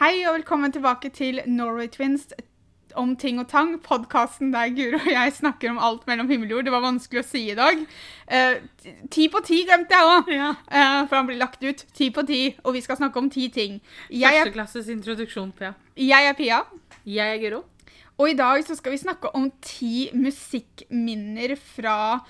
Hei og velkommen tilbake til Norway Twins om ting og tang. Podkasten der Guro og jeg snakker om alt mellom himmel og jord. Det var vanskelig å si i dag. Eh, ti på ti glemte jeg òg, Ja. for han blir lagt ut. Ti på ti, og vi skal snakke om ti ting. Jeg er, Førsteklasses introduksjon, Pia. jeg er Pia, Jeg er Guro. og i dag så skal vi snakke om ti musikkminner fra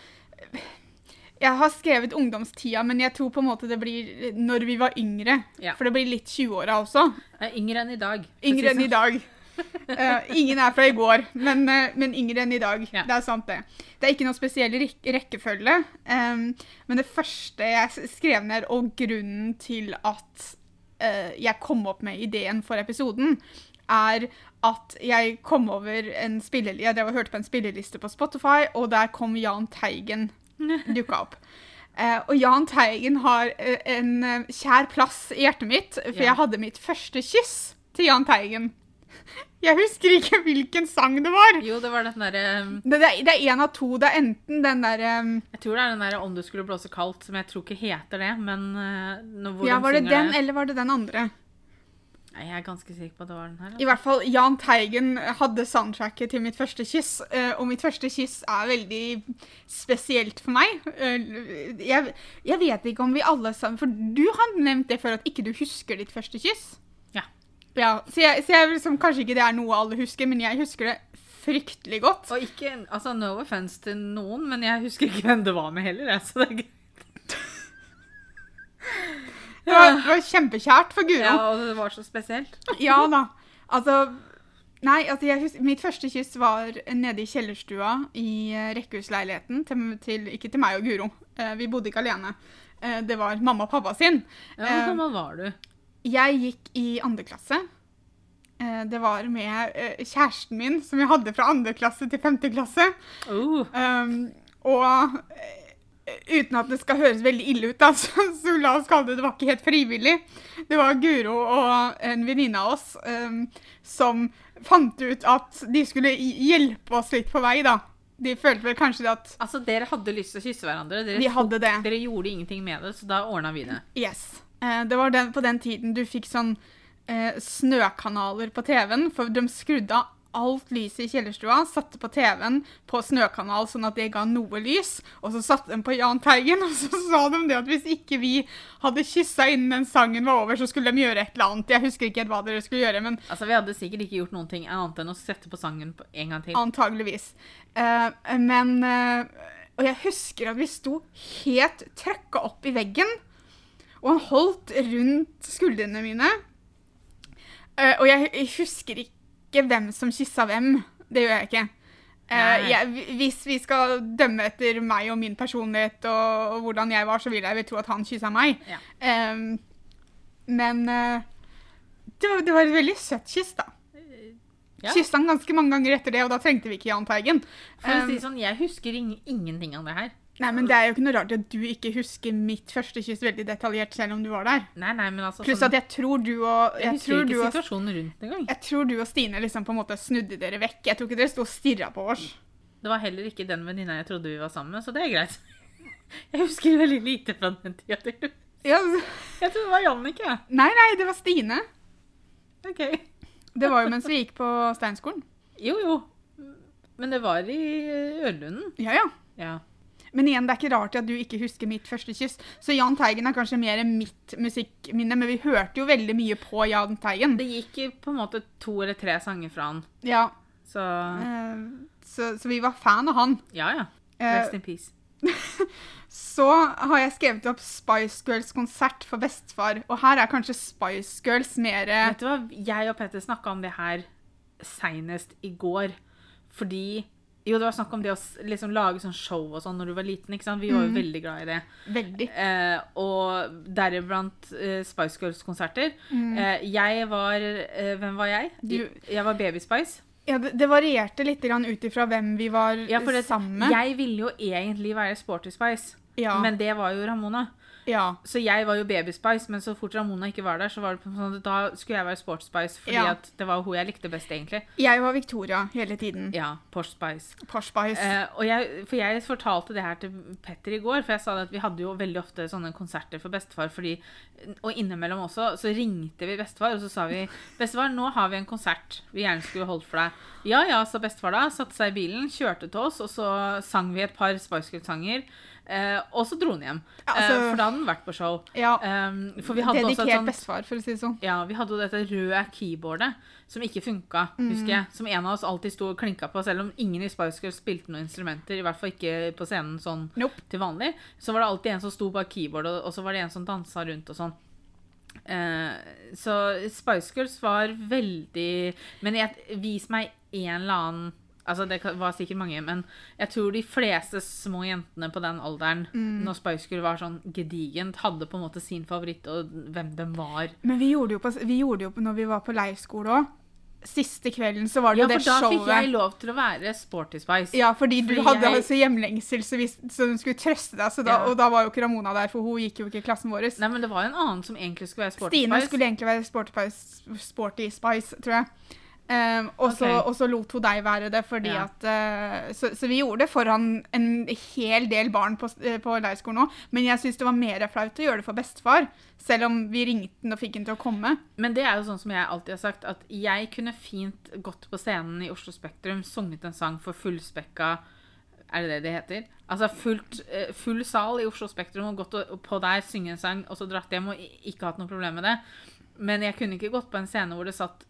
jeg har skrevet ungdomstida, men jeg tror på en måte det blir når vi var yngre. Ja. For det blir litt 20-åra også. Yngre enn i dag. Yngre enn i dag. Uh, ingen er fra i går, men, uh, men yngre enn i dag. Ja. Det er sant, det. Det er ikke noe spesiell rek rekkefølge. Um, men det første jeg skrev ned, og grunnen til at uh, jeg kom opp med ideen for episoden, er at jeg kom over en spilleliste Jeg drev og hørte på en spilleliste på Spotify, og der kom Jahn Teigen dukka opp. Uh, og Jahn Teigen har uh, en uh, kjær plass i hjertet mitt, for yeah. jeg hadde mitt første kyss til Jahn Teigen. Jeg husker ikke hvilken sang det var. Jo, det var den derre um, Det, det, det er én av to. Det er enten den derre um, Jeg tror det er den derre 'Om du skulle blåse kaldt', som jeg tror ikke heter det, men uh, når, hvor Ja, var det den, eller var det den andre? Jeg er ganske sikker på at det var den her. I hvert fall Jahn Teigen hadde soundtracket til mitt første kyss, eh, og mitt første kyss er veldig spesielt for meg. Eh, Jeg, jeg vet ikke om vi alle sammen For du har nevnt det før, at ikke du husker ditt første kyss. Ja. Ja, så jeg, så jeg liksom, Kanskje ikke det er noe alle husker, men jeg husker det fryktelig godt. Og ikke, altså No offense til noen, men jeg husker ikke hvem det var med heller. Jeg, så det er. Det var, det var kjempekjært for Guro. Ja, og det var så spesielt. Ja da. Altså Nei, altså jeg husker, mitt første kyss var nede i kjellerstua i eh, rekkehusleiligheten. Til, til, ikke til meg og Guro. Eh, vi bodde ikke alene. Eh, det var mamma og pappa sin. Ja, Hvor gammel var du? Jeg gikk i andre klasse. Eh, det var med kjæresten min, som jeg hadde fra andre klasse til femte klasse. Oh, Um, og uten at det skal høres veldig ille ut, da, så, så la oss kalle det det var ikke helt frivillig. Det var Guro og en venninne av oss um, som fant ut at de skulle hjelpe oss litt på vei, da. De følte vel kanskje det at altså, dere hadde lyst til å kysse hverandre. Dere, de hadde det. dere gjorde ingenting med det, så da ordna vi det. Yes. Eh, det var den, på den tiden du fikk sånn eh, snøkanaler på TV-en, for de skrudde av alt lyset i kjellerstua, satte på TV-en på snøkanal sånn at det ga noe lys, og så satte de på Jahn Teigen, og så sa de det at hvis ikke vi hadde kyssa innen den sangen var over, så skulle de gjøre et eller annet. Jeg husker ikke helt hva dere skulle gjøre, men Altså, Vi hadde sikkert ikke gjort noen ting annet enn å sette på sangen en gang til. antageligvis. Uh, men uh, Og jeg husker at vi sto helt trøkka opp i veggen, og han holdt rundt skuldrene mine. Uh, og jeg, jeg husker ikke hvem som kyssa hvem. Det gjør jeg ikke. Uh, jeg, hvis vi skal dømme etter meg og min personlighet og, og hvordan jeg var, så vil jeg vel tro at han kyssa meg. Ja. Um, men uh, det, var, det var et veldig søtt kyss, da. Ja. Kyssa han ganske mange ganger etter det, og da trengte vi ikke Jahn Teigen. For å si sånn, Jeg husker ing ingenting av det her. Nei, men Det er jo ikke noe rart at du ikke husker mitt første kyss veldig detaljert, selv om du var der. Nei, nei, men altså Pluss sånn, at jeg tror du og Jeg jeg husker ikke og, situasjonen rundt engang. jeg tror du og Stine liksom på en måte snudde dere vekk. Jeg tror ikke dere sto og stirra på oss. Det var heller ikke den venninna jeg trodde vi var sammen med, så det er greit. Jeg husker veldig lite fra den tida. Ja, Jeg trodde det var Jannicke. nei, nei, det var Stine. Ok. Det var jo mens vi gikk på Steinskolen. Jo, jo. Men det var i Ørlunden. Ja, ja. Ja. Men igjen, det er ikke rart at du ikke husker mitt første kyss. Så Jahn Teigen er kanskje mer mitt musikkminne, men vi hørte jo veldig mye på Jahn Teigen. Det gikk på en måte to eller tre sanger fra han, Ja, så uh, så, så vi var fan av han. Ja, ja. Rest uh, in peace. Så har jeg skrevet opp Spice Girls konsert for bestefar, og her er kanskje Spice Girls mer Vet du hva? Jeg og Petter snakka om det her seinest i går. Fordi Jo, det var snakk om det å liksom lage sånn show og sånn når du var liten. ikke sant? Vi var jo Mm. veldig glad i det. veldig. Eh, og deriblant eh, Spice Girls-konserter. Eh, jeg var eh, Hvem var jeg? Mm. Du- Jeg var Baby Spice. Ja, det, det varierte litt ut ifra hvem vi var Ja, for det, sammen med. Jeg ville jo egentlig være Sporty Spice, ja. men det var jo Ramona. Ja. Så jeg var jo Baby Spice, men så fort Ramona ikke var der, så var det sånn at da skulle jeg være Sports Spice, fordi Ja. at det var hun jeg likte best, egentlig. Jeg var Victoria hele tiden. Ja, Posh Spice. Posh Spice. Eh, og jeg, for jeg fortalte det her til Petter i går, for jeg sa det at vi hadde jo veldig ofte sånne konserter for bestefar, fordi, og innimellom også, så ringte vi bestefar, og så sa vi, bestefar, nå har vi en konsert vi gjerne skulle holdt for deg. Ja, ja, sa bestefar da, satte seg i bilen, kjørte til oss, og så sang vi et par Spice Girls-sanger, eh, og så dro han hjem. Ja, altså- eh, for da hadde han vært på show. ja. Um, for vi hadde også et Dedikert sånt bestefar, for å si det sånn. ja, vi hadde jo dette røde keyboardet som ikke funka, husker jeg. Som en av oss alltid sto og klinka på, selv om ingen i Spice Girls spilte noen instrumenter. I hvert fall ikke på scenen sånn Nope. til vanlig. Så var det alltid en som sto bak keyboardet, og så var det en som dansa rundt og sånn. Eh, så Spice Girls var veldig Men jeg, vis meg en eller annen Altså Det var sikkert mange, men jeg tror de fleste små jentene på den alderen, når Spice Girl var sånn gedigent, hadde på en måte sin favoritt, og hvem de var. Men vi gjorde jo på, vi gjorde jo på når vi var på leirskole òg. Siste kvelden så var det Ja, jo for da fikk jeg lov til å være Sporty Spice. Ja, fordi du Fordi hadde jeg- altså hjemlengsel, så, vi, så hun skulle trøste deg. Så da, Ja. Og da var jo ikke Ramona der, for hun gikk jo ikke i klassen vår. Nei, men det var jo en annen som egentlig skulle være Sporty Stine Spice. skulle egentlig være Sporty Spice, sporty spice tror jeg. Um, og, så, og så lot hun deg være det, fordi Ja. at uh, så, så vi gjorde det foran en hel del barn på, eh, på leirskolen òg. Men jeg syns det var mer flaut å gjøre det for bestefar, selv om vi ringte den og fikk den til å komme. Men det er jo sånn som jeg alltid har sagt, at jeg kunne fint gått på scenen i Oslo Spektrum, sunget en sang for fullspekka Er det det det heter? Altså fullt, eh, full sal i Oslo Spektrum, og gått på der, synge en sang, og så dratt hjem og ikke hatt noe problem med det. Men jeg kunne ikke gått på en scene hvor det satt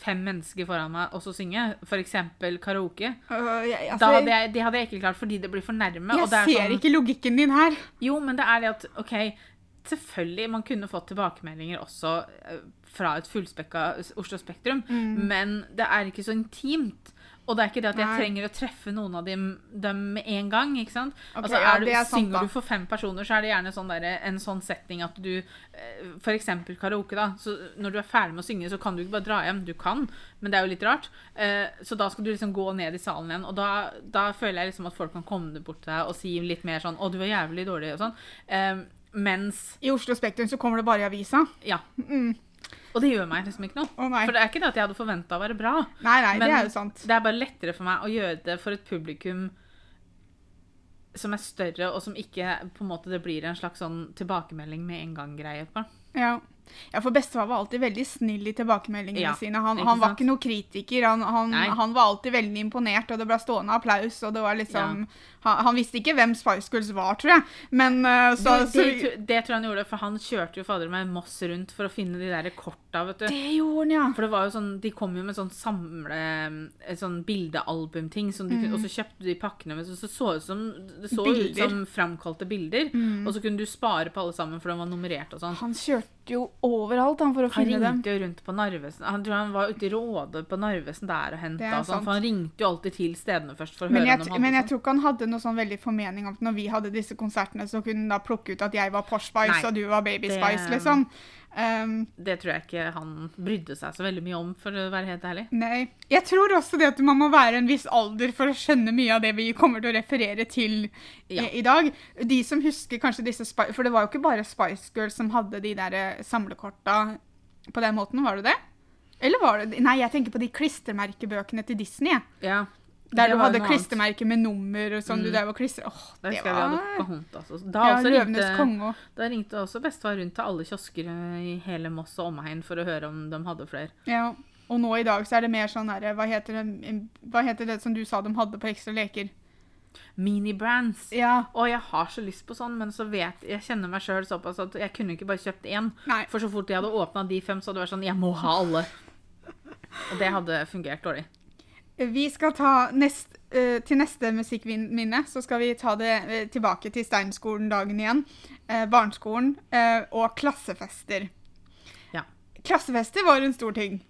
fem mennesker foran meg og så synge. F.eks. karaoke. uh, jeg, altså, Da hadde jeg, det hadde jeg ikke klart fordi det blir for nærme. jeg er ser sånn, ikke logikken din her. Jo, men det er det at OK, selvfølgelig, man kunne fått tilbakemeldinger også eh, fra et fullspekka Oslo Spektrum, men det er ikke så intimt. Og det er ikke det at jeg Nei. trenger å treffe noen av dem, dem med en gang. ikke sant? Okay, altså, ja, du, sant, synger da. du for fem personer, så er det gjerne sånn der, en sånn setting at du F.eks. For eksempel karaoke, da. Så når du er ferdig med å synge, så kan du ikke bare dra hjem. Du kan, men det er jo litt rart. Eh, Så da skal du liksom gå ned i salen igjen. Og da, da føler jeg liksom at folk kan komme bort til deg og si litt mer sånn 'Å, du var jævlig dårlig', og sånn. Eh, Mens I Oslo Spektrum så kommer det bare i avisa. Ja. Mm. Og det gjør meg liksom ikke noe. Oh. For det er ikke det at jeg hadde forventa å være bra. Nei, nei, Men det er jo sant. Det er bare lettere for meg å gjøre det for et publikum som er større, og som ikke på en måte det blir en slags sånn tilbakemelding med en gang-greie på. Ja. Ja, for bestefar var alltid veldig snill i tilbakemeldingene Ja, sine. Han, han var ikke noen kritiker. Han, han, han var alltid veldig imponert, og det ble stående applaus. Og det var liksom han, han visste ikke hvem Spice Girls var, tror jeg. Men uh, så, det, det, det tror jeg han gjorde, for han kjørte jo fader meg Moss rundt for å finne de der korta, vet du. Det gjorde han, ja. For det var jo sånn, De kom jo med sånn samle et sånn bildealbumting, som du kunne- og så kjøpte du de pakkene med så så, så ut som det så Mm. Bilder. ut som framkalte bilder. Og så kunne du spare på alle sammen, for de var nummerert og sånn. Han kjørte jo overalt han for å Han finne dem. Han ringte jo rundt på Narvesen. Han tror han var ute i Råde på Narvesen der og henta sånn. For han ringte jo alltid til stedene først for å Men høre jeg, om han men jeg sånn. tror ikke han hadde noe sånn veldig formening om at når vi hadde disse konsertene, så kunne han da plukke ut at jeg var Posh Spice Nei, og du var Baby det- Spice, liksom. Um, Det tror jeg ikke han brydde seg så veldig mye om, for å være helt ærlig. Nei. Jeg tror også det at man må være en viss alder for å skjønne mye av det vi kommer til å referere til Ja. i, i dag. De som husker kanskje disse Spice... For det var jo ikke bare Spice Girls som hadde de der eh, samlekorta på den måten, var det det? Eller var det Nei, jeg tenker på de klistremerkebøkene til Disney. Ja. Der du hadde klistremerker med nummer og sånn. Du der var klister. klistre... Åh, det var Pocahontas. Da, Ja, ringte, konge da ringte også bestefar rundt til alle kiosker i hele Moss og omegn for å høre om de hadde flere. Ja. Og nå i dag så er det mer sånn herre hva, hva heter det som du sa de hadde på Ekstra leker? Minibrands. Ja. Og jeg har så lyst på sånn, men så vet jeg kjenner meg sjøl såpass at jeg kunne ikke bare kjøpt én. Nei. For så fort jeg hadde åpna de fem, så hadde det vært sånn Jeg må ha alle. Og det hadde fungert dårlig. Vi skal ta nest, eh, til neste musikkminne, så skal vi ta det eh, tilbake til Steinskolen-dagen igjen. eh, barneskolen og klassefester. Ja. Klassefester var en stor ting.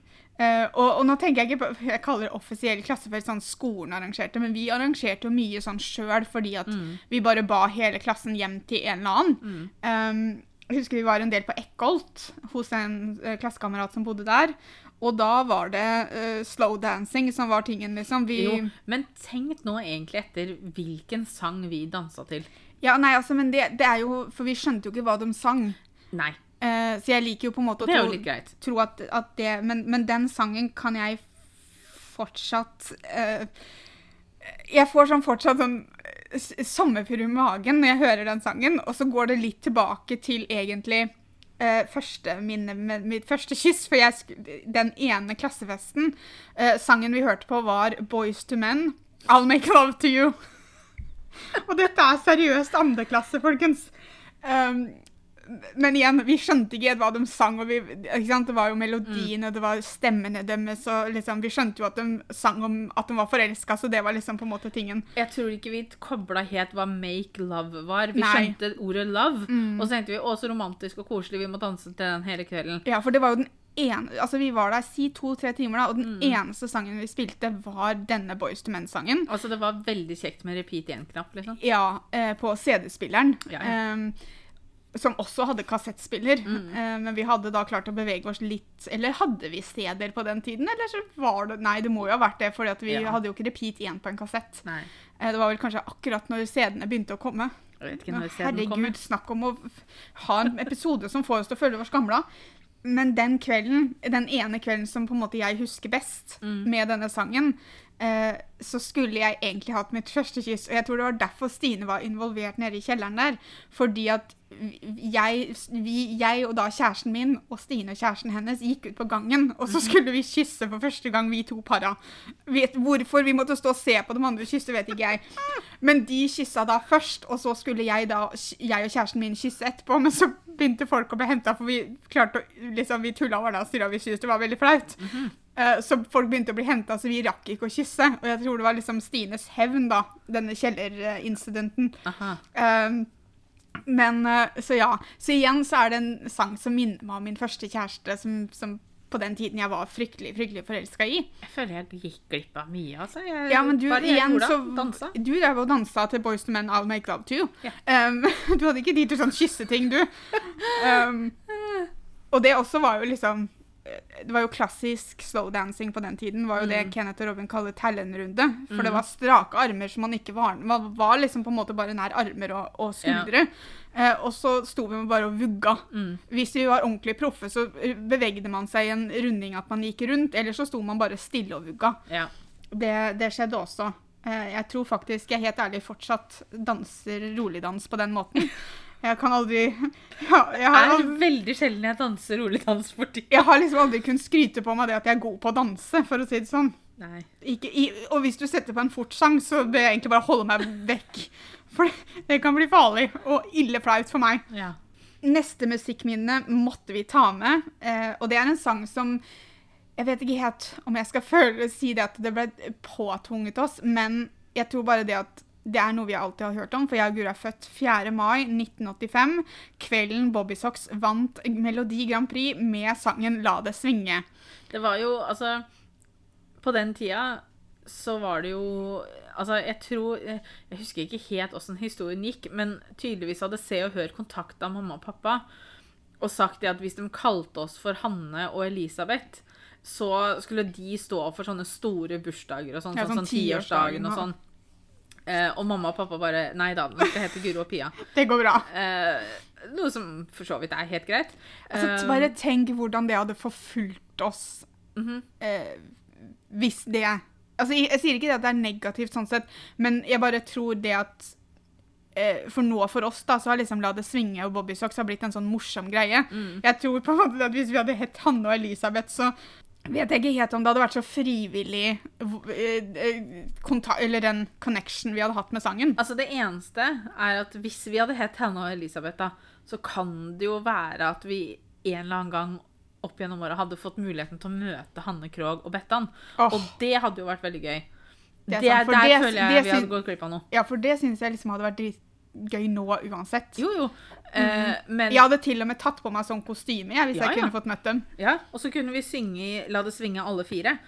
Uh, og, og nå tenker jeg ikke på Jeg kaller det offisiell klassefest, sånn skolen arrangerte, men vi arrangerte jo mye sånn sjøl fordi at Mm. vi bare ba hele klassen hjem til en eller annen. Um, jeg husker vi var en del på Eckholt hos en uh, klassekamerat som bodde der. Og da var det uh, slow dancing som var tingen, liksom. Vi, Jo, men tenk nå egentlig etter hvilken sang vi dansa til. Ja, nei, altså, men det, det er jo For vi skjønte jo ikke hva de sang. Nei. Uh, så jeg liker jo på en måte å tro, tro at, at det men, men den sangen kan jeg fortsatt uh, Jeg får sånn fortsatt sånn eh, sommerfugl i magen når jeg hører den sangen, og så går det litt tilbake til egentlig eh, første minne med mitt første kyss. For jeg, den ene klassefesten, uh, sangen vi hørte på, var 'Boys to Men'. I'll make love to you. Og dette er seriøst andreklasse, folkens. Um, men igjen, vi skjønte ikke hva de sang. og vi? Det var jo melodiene, mm. det var stemmene deres. og liksom, Vi skjønte jo at de sang om at de var forelska, så det var liksom på en måte tingen. Jeg tror ikke vi kobla helt hva make love var. Vi Nei. Mm. skjønte ordet love, og så tenkte vi å, så romantisk og koselig, vi må danse til den hele kvelden. Ja, for det var jo den ene, altså Vi var der si to-tre timer, da, og den eneste sangen vi spilte, var denne Boys to Men-sangen. Altså, det var veldig kjekt med repeat igjen-knapp, liksom. Ja, eh, på CD-spilleren. Ja, ja. em, som også hadde kassettspiller. Eh, men vi hadde da klart å bevege oss litt Eller hadde vi CD-er på den tiden? Eller så var det Nei, det må jo ha vært det, for vi Ja. hadde jo ikke repeat igjen på en kassett. Eh, det var vel kanskje akkurat når CD-ene begynte å komme. Kommer. Herregud, snakk om å ha en episode som får oss til å føle oss gamle. Men den kvelden, den ene kvelden som på en måte jeg husker best Mm. med denne sangen, eh, så skulle jeg egentlig hatt mitt første kyss. Og jeg tror det var derfor Stine var involvert nede i kjelleren der. Fordi at jeg, vi, jeg og da kjæresten min og Stine og kjæresten hennes gikk ut på gangen, og Mhm. så skulle vi kysse for første gang, vi to para. Vet hvorfor vi måtte stå og se på de andre kysse, vet ikke jeg. Men de kyssa da først, og så skulle jeg da, jeg og kjæresten min kysse etterpå. Men så begynte folk å bli henta, for vi klarte å, liksom, vi tulla og styra, vi syntes det var veldig flaut. Eh, så folk begynte å bli henta, så vi rakk ikke å kysse. Og jeg tror det var liksom Stines hevn, da, denne kjellerincidenten. Um, men eh, så ja. Så igjen så er det en sang som minner meg om min første kjæreste, som, som på den tiden jeg var fryktelig fryktelig forelska i. Jeg føler jeg gikk glipp av mye, altså. Jeg, Ja, men du igjen så. Dansa. Du drev og dansa til Boys to Men I'll Make Love to Yeah. Um, du hadde ikke tid til sånn kysseting, du. Um, og det også var jo liksom Det var jo klassisk slowdancing på den tiden. var jo det Mm. Kenneth og Robin kaller tallenrunde. For det var strake armer som man ikke var Man var liksom på en måte bare nær armer og, og skuldre. Eh, og så sto vi bare og vugga. Mm. Hvis vi var ordentlig proffe, så bevegde man seg i en runding at man gikk rundt. Eller så sto man bare stille og vugga. Ja. Det, det skjedde også. Eh, Jeg tror faktisk jeg helt ærlig fortsatt danser roligdans på den måten. Jeg kan aldri ja, Det er aldri veldig sjelden jeg danser rolig dans for tiden. jeg har liksom aldri kunnet skryte på meg det at jeg er god på å danse, for å si det sånn. Nei. Ikke, i, og hvis du setter på en fort sang, så bør jeg egentlig bare holde meg vekk. For det, det kan bli farlig og ille flaut for meg. Ja. Neste musikkminne måtte vi ta med, eh, og det er en sang som Jeg vet ikke helt om jeg skal føle, si det at det ble påtvunget oss, men jeg tror bare det at det er noe vi alltid har hørt om, for jeg og Guri er født 4. mai 1985. Kvelden Bobby Socks vant Melodi Grand Prix med sangen 'La det svinge'. Det var jo, altså På den tida så var det jo Altså, jeg tror Jeg husker ikke helt åssen historien gikk, men tydeligvis hadde Se og Hør kontakta mamma og pappa og sagt at hvis de kalte oss for Hanne og Elisabeth, så skulle de stå for sånne store bursdager og sånn. Ja, sånn sånn tiårsdagen og sånn. Eh, og mamma og pappa bare Nei da, den skal hete Guro og Pia. Det går bra. Eh, noe som for så vidt er helt greit. Altså, Eh, bare tenk hvordan det hadde forfulgt oss mhm. eh, hvis det Altså, jeg, jeg sier ikke det at det er negativt sånn sett, men jeg bare tror det at eh, For nå for oss, da, så har liksom La det svinge og Bobbysocks har blitt en sånn morsom greie. Mm. Jeg tror på en måte at hvis vi hadde hett Hanne og Elisabeth, så vet jeg ikke helt om det hadde vært så frivillig eh, eh, eller den connection vi hadde hatt med sangen. Altså Det eneste er at hvis vi hadde hett Hanne og Elisabeth, da, så kan det jo være at vi en eller annen gang opp gjennom året hadde fått muligheten til å møte Hanne Krogh og Bettan. Oh. Og det hadde jo vært veldig gøy. Det er Det, der det- føler jeg vi hadde gått glipp av noe. Ja, for det syns jeg liksom hadde vært dritgøy nå uansett. Jo, jo. Eh, men Jeg hadde til og med tatt på meg sånn kostyme jeg, hvis Ja, jeg ja. kunne fått møtt dem. Ja, Og så kunne vi synge i La det svinge alle fire.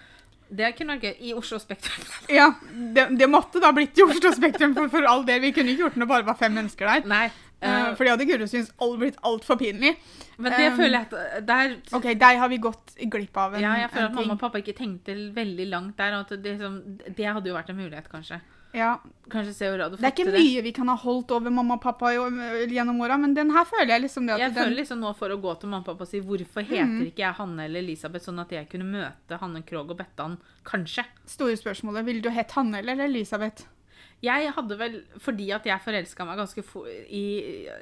Det kunne vært gøy. I Oslo Spektrum. Ja, det, det måtte da blitt i Oslo Spektrum, for, for all del. Vi kunne ikke gjort det når det bare var fem mennesker der. Nei. Eh, for det hadde Guro syntes all, blitt altfor pinlig. men det um, føler jeg at der OK, der har vi gått glipp av en, Ja, jeg føler at mamma og pappa ikke tenkte veldig langt der. Og at det, liksom, det hadde jo vært en mulighet, kanskje. Ja. Kanskje se hvor rad du Det er ikke mye vi kan ha holdt over mamma og pappa i gjennom åra, men den her føler jeg liksom det at Jeg den føler liksom nå for å gå til mamma og pappa og si hvorfor heter ikke jeg Hanne eller Elisabeth, sånn at jeg kunne møte Hanne Krogh og Bettan, kanskje. store spørsmålet Ville du hett Hanne eller Elisabeth? Jeg hadde vel, fordi at jeg forelska meg ganske fo i,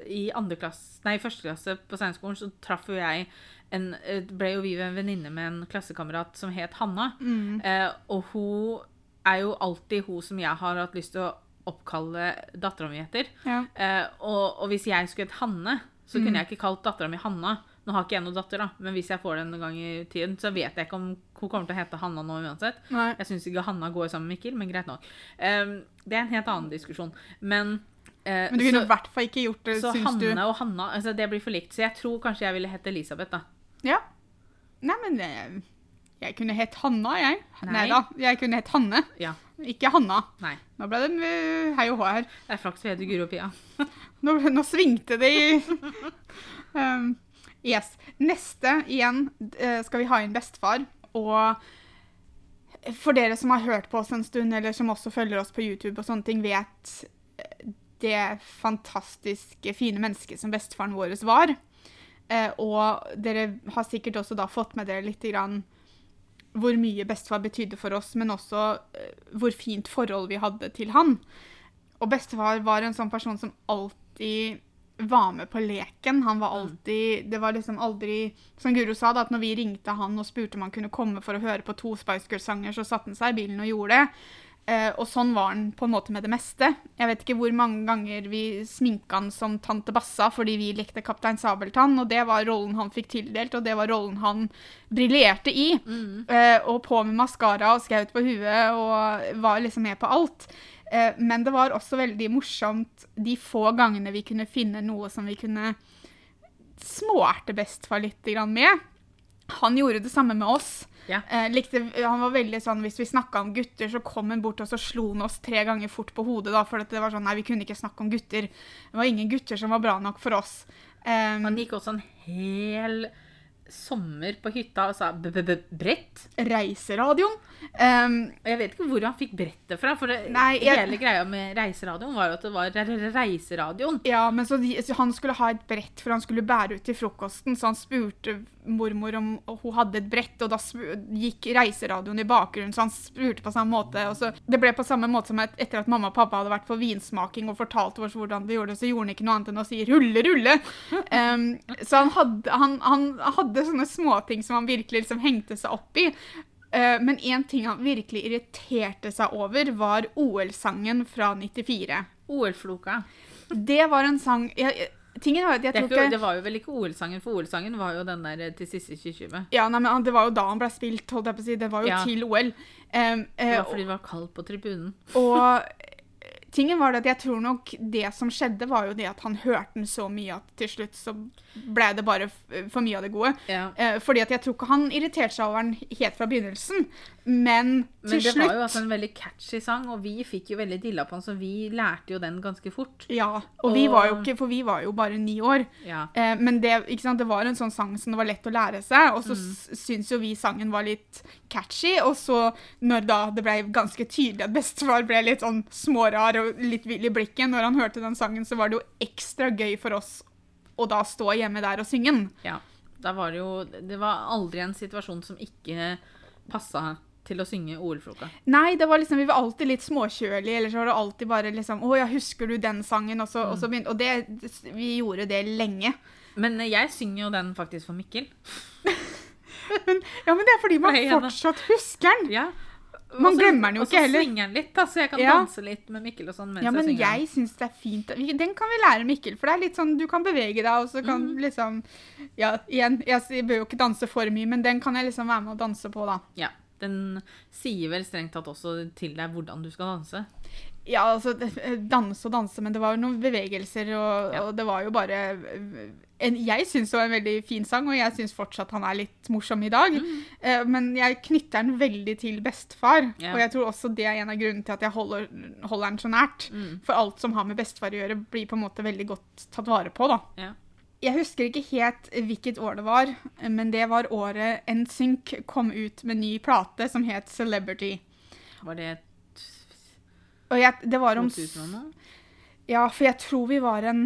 i andre klasse, nei, første klasse på Steinskolen, så traff jo jeg en, eh, ble jo vi en venninne med en klassekamerat som het Hanna. Eh, og hun er jo alltid hun som jeg har hatt lyst til å oppkalle dattera mi etter. Ja. Eh, og, og hvis jeg skulle hett Hanne, så kunne jeg ikke kalt dattera mi Hanna. Nå har ikke jeg noen datter, da, men hvis jeg får det en gang i tiden, så vet jeg ikke om hun kommer til å hete Hanna nå uansett. Nei. Jeg syns ikke Hanna går sammen med Mikkel, men greit nok. Eh, det er en helt annen diskusjon. Men, eh, Men du kunne i hvert fall ikke gjort det, så syns Hanne du? og Hanna altså Det blir for likt. Så jeg tror kanskje jeg ville hett Elisabeth, da. Ja. Nei, men jeg, jeg kunne hett Hanna, jeg. Nei. Da, jeg kunne hett Hanne. Ja. Ikke Hanna. Nei. Nå ble det uh, hei og hå her. Det er flaks vi heter Guro og Pia. Nå, nå svingte det i um, Yes. Neste igjen eh, skal vi ha inn bestefar. Og for dere som har hørt på oss en stund, eller som også følger oss på YouTube, og sånne ting, vet eh, det fantastiske, fine mennesket som bestefaren vår var. Eh, og dere har sikkert også da fått med dere litt grann hvor mye bestefar betydde for oss, men også uh, hvor fint forhold vi hadde til han. Og bestefar var en sånn person som alltid var med på leken. Han var alltid Det var liksom aldri Som Guro sa, da, at når vi ringte han og spurte om han kunne komme for å høre på to Spice Girls-sanger, så satte han seg i bilen og gjorde det. Eh, og sånn var han på en måte med det meste. Jeg vet ikke hvor mange ganger vi sminka han som tante Bassa fordi vi likte Kaptein Sabeltann, og det var rollen han fikk tildelt, og det var rollen han briljerte i. Eh, og på med maskara og skaut på huet og var liksom med på alt. Eh, men det var også veldig morsomt de få gangene vi kunne finne noe som vi kunne småerte bestefar litt grann med. Han gjorde det samme med oss. Ja. Eh, likte, han var veldig sånn, Hvis vi snakka om gutter, så kom han bort og så slo han oss tre ganger fort på hodet. da, For det var sånn, nei, vi kunne ikke snakke om gutter. Det var ingen gutter som var bra nok for oss. Um, Han gikk også en hel sommer på hytta og sa b-b-brett. reiseradioen. Um, jeg vet ikke hvor han fikk brettet fra, for det, Nei, jeg- hele greia med reiseradioen var jo at det var re- re- reiseradioen. Ja, men så, de, så han skulle ha et brett for han skulle bære ut til frokosten, så han spurte mormor om hun hadde et brett, og da gikk reiseradioen i bakgrunnen, så han spurte på samme måte. Og så, det ble på samme måte som et, etter at mamma og pappa hadde vært på vinsmaking og fortalt oss hvordan vi gjorde det, så gjorde han ikke noe annet enn å si 'rulle, rulle'. Um, så han hadde, han, han hadde sånne småting som han virkelig liksom hengte seg opp i. Uh, men én ting han virkelig irriterte seg over, var OL-sangen fra 94. OL-floka. Det var en sang jeg, jeg Det, ikke, det var jo vel ikke OL-sangen, for OL-sangen var jo den der eh, til siste 2020. ja, nei, men Det var jo da han ble spilt, holdt jeg på å si. Det var jo Ja. til OL. Um, Det eh, var fordi det var kaldt på tribunen. og tingen var det at jeg tror nok det som skjedde, var jo det at han hørte den så mye at til slutt så ble det bare for mye av det gode. Ja. Uh, fordi at jeg tror ikke han irriterte seg over den helt fra begynnelsen, men Men til det slutt var jo altså en veldig catchy sang, og vi fikk jo veldig dilla på den, så vi lærte jo den ganske fort. Ja, og vi var jo ikke, for vi var jo bare ni år. Ja. Eh, men det, sant, det var en sånn sang som det var lett å lære seg, og så Mm. syns jo vi sangen var litt catchy, og så når da det ble ganske tydelig at bestefar ble litt sånn smårar og litt vill i blikket når han hørte den sangen, så var det jo ekstra gøy for oss å da stå hjemme der og synge den. ja. Da var det jo Det var aldri en situasjon som ikke passa til å synge OL-floka. Nei, det var liksom, vi var alltid litt småkjølige, eller så var det alltid bare liksom, å ja, husker du den sangen? Og så, og så Mm. begynte, og det, vi gjorde det lenge. Men eh, jeg synger jo den faktisk for Mikkel. Ja, men det er fordi man Nei, fortsatt husker den. Ja. Man glemmer den jo ikke heller. Og så svinger den litt, da, så jeg kan Ja. danse litt med Mikkel og sånn mens Ja, men jeg synger jeg syns det er fint. Den kan vi lære Mikkel, for det er litt sånn du kan bevege deg, og så kan mm. liksom Ja, igjen, jeg jeg bør jo ikke danse for mye, men den kan jeg liksom være med og danse på, da. Ja. Den sier vel strengt tatt også til deg hvordan du skal danse. Ja, altså Danse og danse, men det var jo noen bevegelser, og, Ja. og det var jo bare en, Jeg syns det var en veldig fin sang, og jeg syns fortsatt han er litt morsom i dag. Eh, Men jeg knytter den veldig til bestefar, yeah. og jeg tror også det er en av grunnene til at jeg holder, holder den så nært. Mm. For alt som har med bestefar å gjøre, blir på en måte veldig godt tatt vare på, da. Ja. Jeg husker ikke helt hvilket år det var, men det var året NSYNC kom ut med ny plate som het Celebrity. Var det Og jeg, det var om 2000 og noe? Ja, for jeg tror vi var en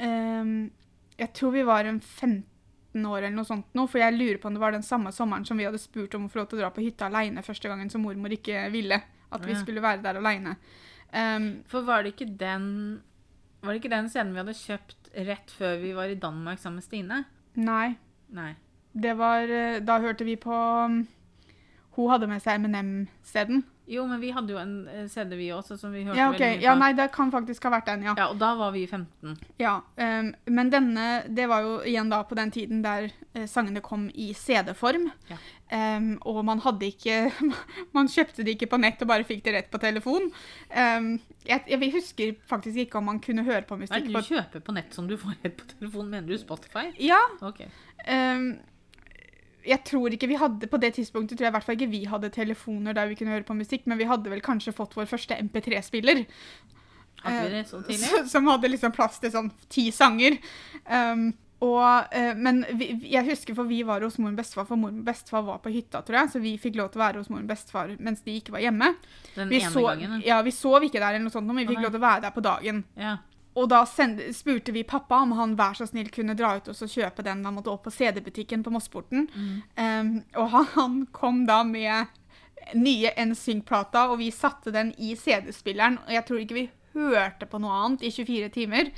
um, Jeg tror vi var en 15 år eller noe sånt nå, for jeg lurer på om det var den samme sommeren som vi hadde spurt om å få lov til å dra på hytta aleine første gangen som mormor ikke ville at vi skulle være der aleine. Um, For var det ikke den Var det ikke den scenen vi hadde kjøpt rett før vi var i Danmark sammen med Stine? nei, Nei. det var eh, Da hørte vi på um, Hun hadde med seg Eminem-CD-en. Jo, men vi hadde jo en eh, CD vi også, som vi hørte Ja, okay. veldig mye på. Ja, nei, det kan faktisk ha vært den, ja. Ja, og da var vi 15. Ja, um, men denne, det var jo igjen da på den tiden der uh, sangene kom i CD-form. Ja. Um, og man hadde ikke Man kjøpte det ikke på nett og bare fikk det rett på telefon. Um, jeg, jeg husker faktisk ikke om man kunne høre på Nei, du kjøper på nett som du får rett på telefon? Mener du Spotify? Ja. Ok. Jeg tror ikke vi hadde På det tidspunktet tror jeg i hvert fall ikke vi hadde telefoner der vi kunne høre på musikk, men vi hadde vel kanskje fått vår første MP3-spiller. Hadde vi det så tidlig? Som hadde liksom plass til sånn ti sanger. Um, og, eh, men vi, jeg husker, for vi var hos mor og bestefar, for mor og bestefar var på hytta, tror jeg, så vi fikk lov til å være hos mor og bestefar mens de ikke var hjemme. Den Vi, ene så, gangen? ja, vi sov ikke der, eller noe sånt, men vi fikk lov til å være der på dagen. Ja. Og da sendte, spurte vi pappa om han vær så snill kunne dra ut og så kjøpe den. Han måtte opp på CD-butikken på Mossporten. Mm. Um, og han, han kom da med nye NSYNC-plata, og vi satte den i CD-spilleren. Og jeg tror ikke vi hørte på noe annet i 24 timer.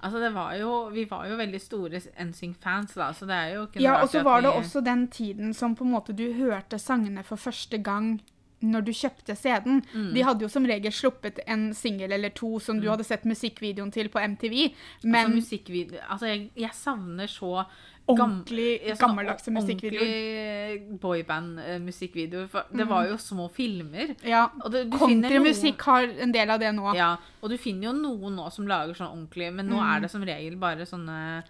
Altså, det var jo, vi var jo veldig store NSYNC-fans, da, så det er jo ikke noe Ja, og så var det vi- også den tiden som på en måte du hørte sangene for første gang når du kjøpte CD-en. Mm. De hadde jo som regel sluppet en singel eller to som du hadde sett musikkvideoen til på MTV. Men altså, Altså, jeg, jeg savner så ordentlig gammeldagse musikkvideoer. Ordentlig boyband-musikkvideoer. For Det var jo små filmer. Ja, Countrymusikk har en del av det nå. Ja, og du finner jo noen nå som lager sånn ordentlig, men nå Mm. er det som regel bare sånne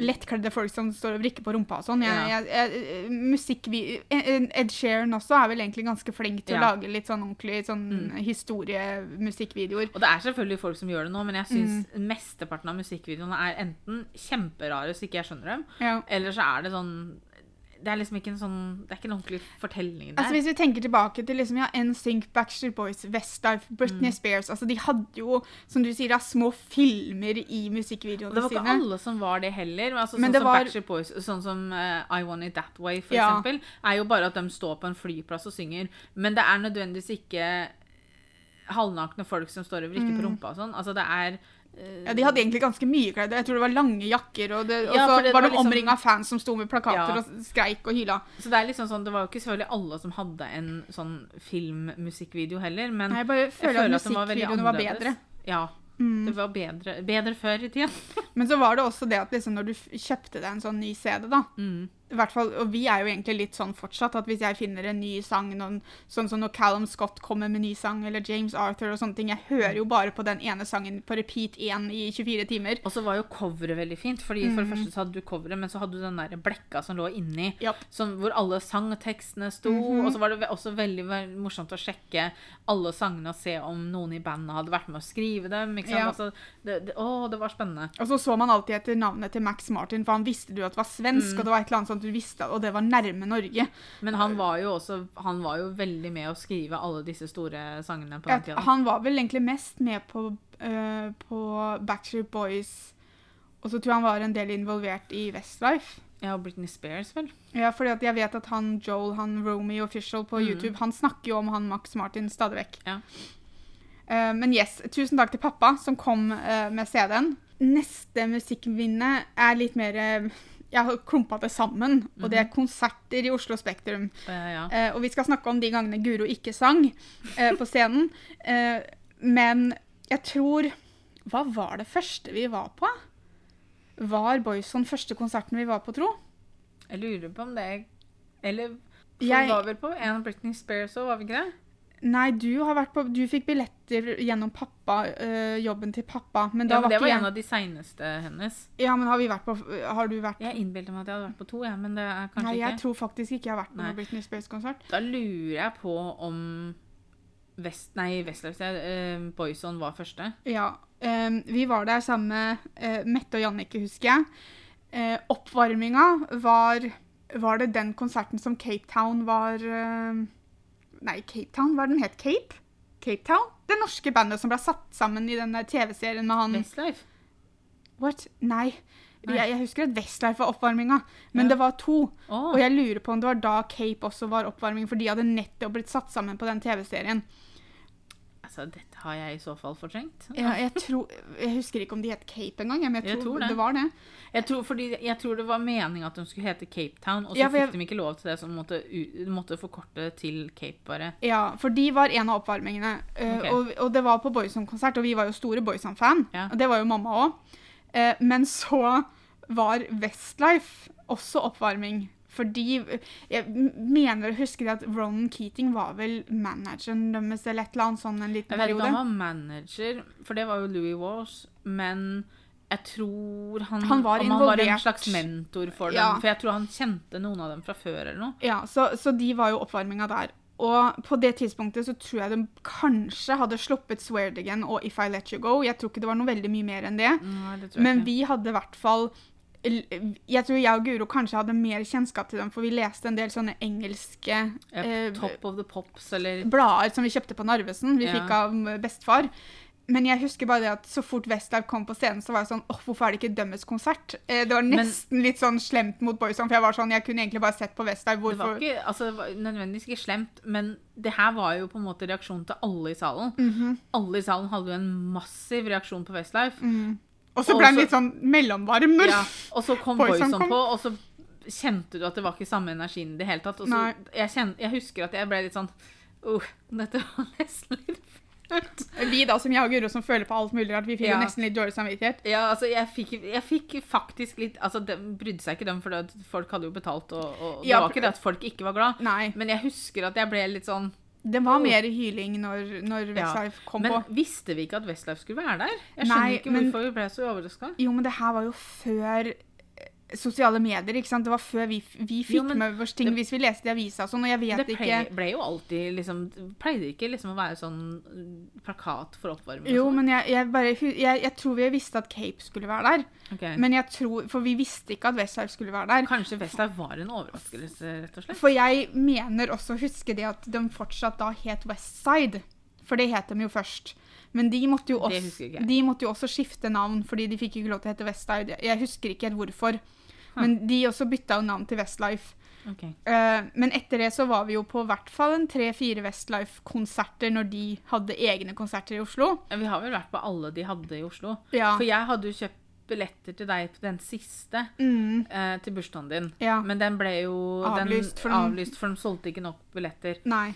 Lettkledde folk som står og vrikker på rumpa og sånn. Jeg, musikkvi- eh, Ed Sheeran også er vel egentlig ganske flink til å lage litt sånn ordentlig sånn historiemusikkvideoer. Og det er selvfølgelig folk som gjør det nå, men jeg syns Mm. mesteparten av musikkvideoene er enten kjemperare så ikke jeg skjønner dem, Ja. eller så er det sånn Det er liksom ikke en sånn Det er ikke en ordentlig fortelling der. Altså Hvis vi tenker tilbake til liksom, ja, NSYNC, Backstreet Boys, Westlife, Britney Mm. Spears altså De hadde jo, som du sier, da, små filmer i Og sine. det var ikke sine. alle som var det heller. men Altså, sånn det som var- Backstreet Boys, sånn som uh, I Want It That Way, for Ja. eksempel, er jo bare at de står på en flyplass og synger. Men det er nødvendigvis ikke halvnakne folk som står og vrikker på rumpa og sånn. Altså, det er Mm. Ja, De hadde egentlig ganske mye klær. Jeg tror det var lange jakker, og, det, og Ja, så det var var de liksom- omringa av fans som sto med plakater Ja. og skreik og hyla. Så det er liksom sånn, det var jo ikke selvfølgelig alle som hadde en sånn filmmusikkvideo heller, men Nei, Jeg bare jeg føler, at at musikkvideoene var var bedre. Ja, Mm. det var bedre, bedre før i tida. Men så var det også det at liksom når du kjøpte deg en sånn ny CD, da Mm. I hvert fall, Og vi er jo egentlig litt sånn fortsatt at hvis jeg finner en ny sang, noen, sånn som når Callum Scott kommer med ny sang, eller James Arthur og sånne ting Jeg hører jo bare på den ene sangen på repeat én i 24 timer. Og så var jo coveret veldig fint, fordi for det Mm. første så hadde du coveret, men så hadde du den der blekka som lå inni, yep. som, hvor alle sangtekstene sto, Mhm. og så var det også veldig, veldig morsomt å sjekke alle sangene og se om noen i bandet hadde vært med å skrive dem, ikke? Ja. Altså, det, det, å, det var spennende. Og så så man alltid etter navnet til Max Martin, for han visste du at det var svensk, Mm. og det var et eller annet sånt du visste, og det var nærme Norge. Men han var jo også, han var jo veldig med å skrive alle disse store sangene på den tida. han var vel egentlig mest med på, uh, på Backstreet Boys, og så tror jeg han var en del involvert i Westlife. Ja, og Britney Spears, vel? Ja, fordi at jeg vet at han Joel, han Romy Official på Mm. YouTube, han snakker jo om han Max Martin stadig vekk. Ja. Uh, men yes, tusen takk til pappa som kom uh, med CD-en. Neste musikkvinne er litt mer eh, Jeg har klumpa det sammen, og det er konserter i Oslo Spektrum. Eh, ja. Eh, og vi skal snakke om de gangene Guro ikke sang eh, på scenen. Eh, men jeg tror Hva var det første vi var på? Var Boyson første konserten vi var på, tro? Jeg lurer på om det er Eller for Jeg- vi var vel på en Britney Spears òg, var vi ikke det? Nei, du har vært på Du fikk billetter gjennom pappa, øh, jobben til pappa. Men Ja, men det var en jeg av de seineste hennes. Ja, men har vi vært på Har du vært Jeg innbilte meg at jeg hadde vært på to, ja, men det er kanskje Nei, jeg ikke. tror faktisk ikke jeg har vært på noen Britney Spears-konsert. Da lurer jeg på om Vest, nei, Westlife, uh, Boyson var første. Ja. ehm, vi var der sammen med eh, Mette og Jannicke, husker jeg. Eh, oppvarminga var Var det den konserten som Cape Town var eh, Nei, Cape Town? Hva den het? Cape? Cape Town? Det norske bandet som ble satt sammen i den TV-serien med han Westlife. What? Nei. Nei. Jeg, jeg husker at Westlife var oppvarminga, men Ja. det var to. Oh. Og jeg lurer på om det var da Cape også var oppvarming, for de hadde nettopp blitt satt sammen på den TV-serien. Altså, dette har jeg i så fall fortrengt. Ja, jeg, tror, jeg husker ikke om de het Cape engang, men jeg Jeg tror, tror det. det var det. Jeg tror, fordi, jeg tror det var meninga at de skulle hete Cape Town, og så Ja, fikk de ikke lov til det, så de måtte, måtte forkorte til Cape, bare. Ja, for de var en av oppvarmingene. Okay. Og, og det var på Boyzone-konsert, og vi var jo store Boyzone-fan. Ja. Og det var jo mamma òg. men så var Westlife også oppvarming. Fordi Jeg mener å huske at Ronan Keating var vel manageren deres eller et eller annet sånn en liten Jeg vet ikke periode. om han var manager, for det var jo Louis Walsh, men jeg tror han, Han var involvert. han var en slags mentor for dem. Ja. For jeg tror han kjente noen av dem fra før eller noe. Ja, så, så de var jo oppvarminga der. Og på det tidspunktet så tror jeg de kanskje hadde sluppet Swear Again og If I Let You Go. Jeg tror ikke det var noe veldig mye mer enn det. Nei, det Men vi hadde i hvert fall Jeg tror jeg og Guro kanskje hadde mer kjennskap til dem, for vi leste en del sånne engelske Ja, eh, Top of the Pops, eller blader som vi kjøpte på Narvesen. Vi Ja. fikk av bestefar. Men jeg husker bare det at så fort Westlife kom på scenen, så var jeg sånn åh, hvorfor er det ikke dømmes konsert? Eh, det var Men- nesten litt sånn slemt mot Boyzone, for jeg var sånn, jeg kunne egentlig bare sett på Westlife. Det var Hvorfor? ikke altså, det var nødvendigvis ikke slemt, men det her var jo på en måte reaksjonen til alle i salen. Mhm. Alle i salen hadde jo en massiv reaksjon på Westlife. Mm. Og så ble den litt sånn mellomvarm Ja, og så kom Boyzone kom. på, og så kjente du at det var ikke samme energien i det hele tatt. Og så, jeg, kjente, jeg husker at jeg ble litt sånn uh, Dette var nesten litt flaut. vi da, som jeg og Guro, som føler på alt mulig rart, vi fikk Ja. jo nesten litt dårlig samvittighet. Ja, altså, jeg fikk, jeg fikk faktisk litt Altså, de brydde seg ikke dem, for det, folk hadde jo betalt, og, og det Ja, var ikke det at folk ikke var glad. Nei. Men jeg husker at jeg ble litt sånn Det var mer hyling når, når Ja, Westlife kom Men på. visste vi ikke at Westlife skulle være der? Jeg skjønner Nei, ikke men- hvorfor vi ble så overraska. Jo, men det her var jo før sosiale medier, ikke sant? Det var før vi, vi fikk Jo, men med oss ting det- hvis vi leste i avisa og sånn, og jeg vet Det ikke ble jo alltid liksom Pleide ikke liksom å være sånn uh, plakat for oppvarming? Jo, sånn? men jeg, jeg bare jeg, jeg tror vi visste at Cape skulle være der. Okay. Men jeg tror For vi visste ikke at Westlife skulle være der. Kanskje Westlife var en overraskelse, rett og slett? For jeg mener også å huske det at de fortsatt da het Westside. For det het de jo først. Men de måtte også, de måtte jo også skifte navn, fordi de fikk ikke lov til å hete Westside. Jeg husker ikke helt hvorfor. Men de også bytta jo navn til Westlife. Okay. Eh, men etter det så var vi jo på hvert fall en tre-fire Westlife-konserter når de hadde egne konserter i Oslo. Vi har vel vært på alle de hadde i Oslo. Ja. For jeg hadde jo kjøpt billetter til deg på den siste Mm, eh, til bursdagen din. ja. Men den ble jo Avlyst, den, for den- avlyst, for de solgte ikke nok billetter. Nei.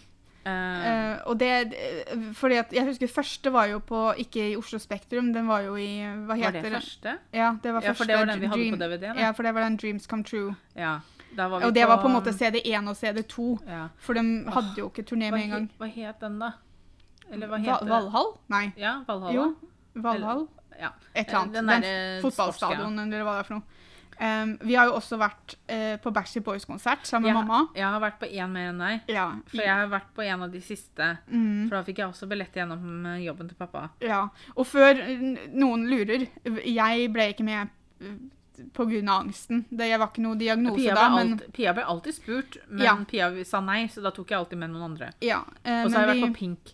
Eh, og det eh, Fordi at jeg husker første var jo på Ikke i Oslo Spektrum, den var jo i Hva var heter det første? Ja, det var Ja, første for det var den vi hadde Dream- på DVD. Da. Ja, for det var den Dreams Come True. Ja, var Og det var på en måte CD1 og CD2, ja. for de hadde jo ikke turné med en gang. hva het den, da? Eller hva Va? Valhall? Nei. Ja, Valhalla. Jo. Valhall? Ja. Et eller annet. Den Den, derre fotballstadion, eller hva det er for noe. Um, vi har jo også vært uh, på Backstreet Boys-konsert sammen med Jeg- mamma. Jeg har vært på én mer enn deg. Ja. For jeg har vært på en av de siste. Mm, For da fikk jeg også billett gjennom eh, jobben til pappa. ja. Og før eh, noen lurer, jeg ble ikke med pga. på grunn av angsten. Det var ikke noe diagnose Pia da, men alt, Pia ble alltid spurt, men Ja. Pia sa nei, så da tok jeg alltid med noen andre. ja. uh, Og så har jeg vært vi- på Pink.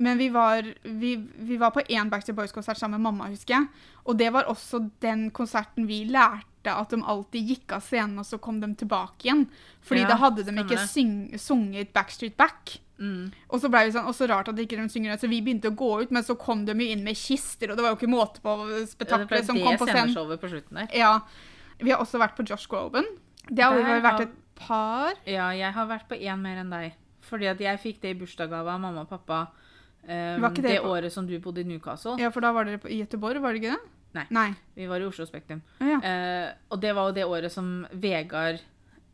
Men vi var, vi, vi var på én Backstreet Boys-konsert sammen med mamma, husker jeg. Og det var også den konserten vi lærte at de alltid gikk av scenen, og så kom de tilbake igjen. Fordi Ja, da hadde de ikke sunget Backstreet Back. Mm. Og så ble vi sånn, og så rart at ikke de synger det, så vi begynte å gå ut, men så kom de jo inn med kister, og det var jo ikke måte på Ja, spetakkelet som det kom på scenen. på slutten der. Ja. Vi har også vært på Josh Groban. Det har vel vært et par Ja, jeg har vært på én mer enn deg. Fordi at jeg fikk det i bursdagsgave av mamma og pappa um, det, det året som du bodde i Newcastle. Ja, for da var dere på, i Göteborg, var det ikke det? Nei. Nei. Vi var i Oslo Spektrum. Ja. Eh, og det var jo det året som Vegard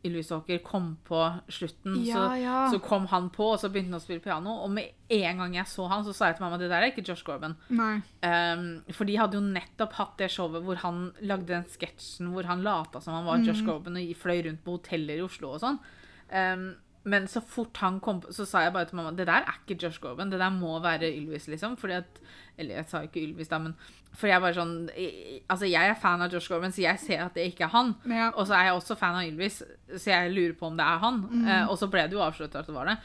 Ylvisåker kom på slutten. Ja, så, ja. så kom han på, og så begynte han å spille piano. Og med en gang jeg så han, så sa jeg til mamma det der er ikke Josh Gorman. Nei. Um, for de hadde jo nettopp hatt det showet hvor han lagde den sketsjen hvor han lata som han var Josh Gorman og fløy rundt på hoteller i Oslo og sånn. Um, men så fort han kom på, så sa jeg bare til mamma det der er ikke Josh Groban. Det der må være Ylvis, liksom. Fordi at Eller jeg sa ikke Ylvis, da, men for jeg bare sånn jeg- Altså, jeg er fan av Josh Groban, så jeg ser at det ikke er han. Ja. Og så er jeg også fan av Ylvis, så jeg lurer på om det er han. Mm. Eh, og så ble det jo avslørt at det var det.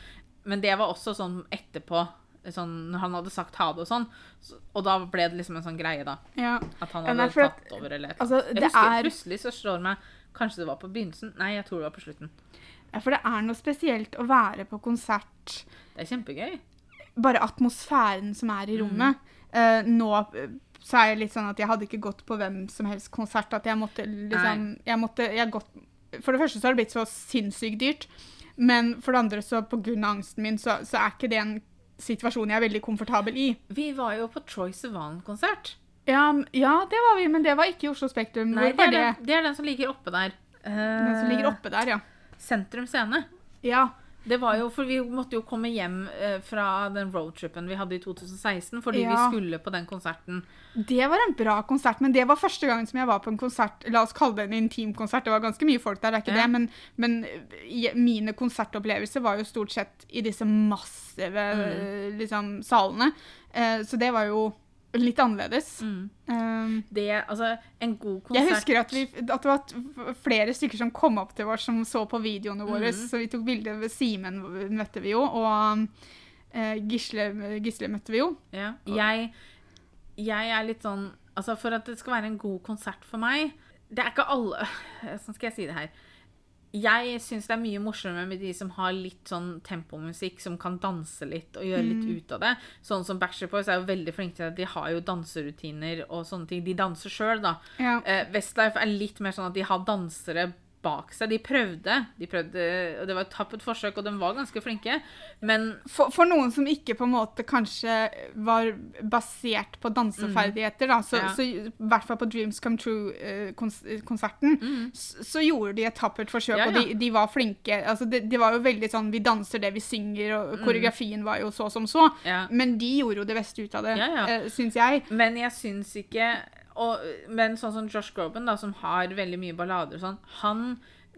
Men det var også sånn etterpå. sånn, når han hadde sagt ha det og sånn. Så, og da ble det liksom en sånn greie, da. Ja. At han hadde at- tatt over eller et eller Altså, annet. Jeg husker er plutselig så slår det meg Kanskje det var på begynnelsen? Nei, jeg tror det var på slutten. For det er noe spesielt å være på konsert. Det er kjempegøy. Bare atmosfæren som er i Mm. rommet. Eh, nå eh, så er jeg litt sånn at jeg hadde ikke gått på hvem som helst konsert. At jeg måtte liksom Jeg måtte jeg gått, For det første så har det blitt så sinnssykt dyrt. Men for det andre så pga. angsten min, så, så er ikke det en situasjon jeg er veldig komfortabel i. Vi var jo på Troy Sivan-konsert. Ja, ja, det var vi, men det var ikke i Oslo Spektrum. Nei, det er, det? den, det er den som ligger oppe der. Den som ligger Eh, oppe der, ja. Sentrum Scene. Ja. Det var jo, for Vi måtte jo komme hjem eh, fra den roadtripen vi hadde i 2016, fordi Ja. vi skulle på den konserten. Det var en bra konsert, men det var første gangen som jeg var på en konsert La oss kalle det en intimkonsert. Det var ganske mye folk der, det er ikke Ja. det, men, men mine konsertopplevelser var jo stort sett i disse massive Mm. liksom, salene. Eh, så det var jo litt annerledes. Um, Det, altså, en god konsert jeg husker at, vi, at det var flere stykker som kom opp til oss som så på videoene våre. Mm. Så vi tok bilde ved Simen, møtte vi jo, og uh, Gisle, Gisle møtte vi jo. Ja. Jeg, jeg er litt sånn Altså, for at det skal være en god konsert for meg Det er ikke alle Sånn skal jeg si det her. Jeg syns det er mye morsommere med de som har litt sånn tempomusikk, som kan danse litt og gjøre litt ut av det. Sånn som Backstreet Boys er jo veldig flinke til at de har jo danserutiner og sånne ting. De danser sjøl, da. Ja. Eh, Westlife er litt mer sånn at de har dansere bak seg. De prøvde, de prøvde, og det var et tappert forsøk, og de var ganske flinke, men For, for noen som ikke på en måte kanskje var basert på danseferdigheter, da, så, Mm. Ja. så i hvert fall på Dreams Come True-konserten, så, så gjorde de et tappert forsøk, ja, Ja, og de, de var flinke. Altså, de, de var jo veldig sånn Vi danser det vi synger, og koreografien var jo så som så. Mm. Men de gjorde jo det beste ut av det, ja. eh, syns jeg. Men jeg syns ikke og, Men sånn som Josh Groban, da, som har veldig mye ballader og sånn, han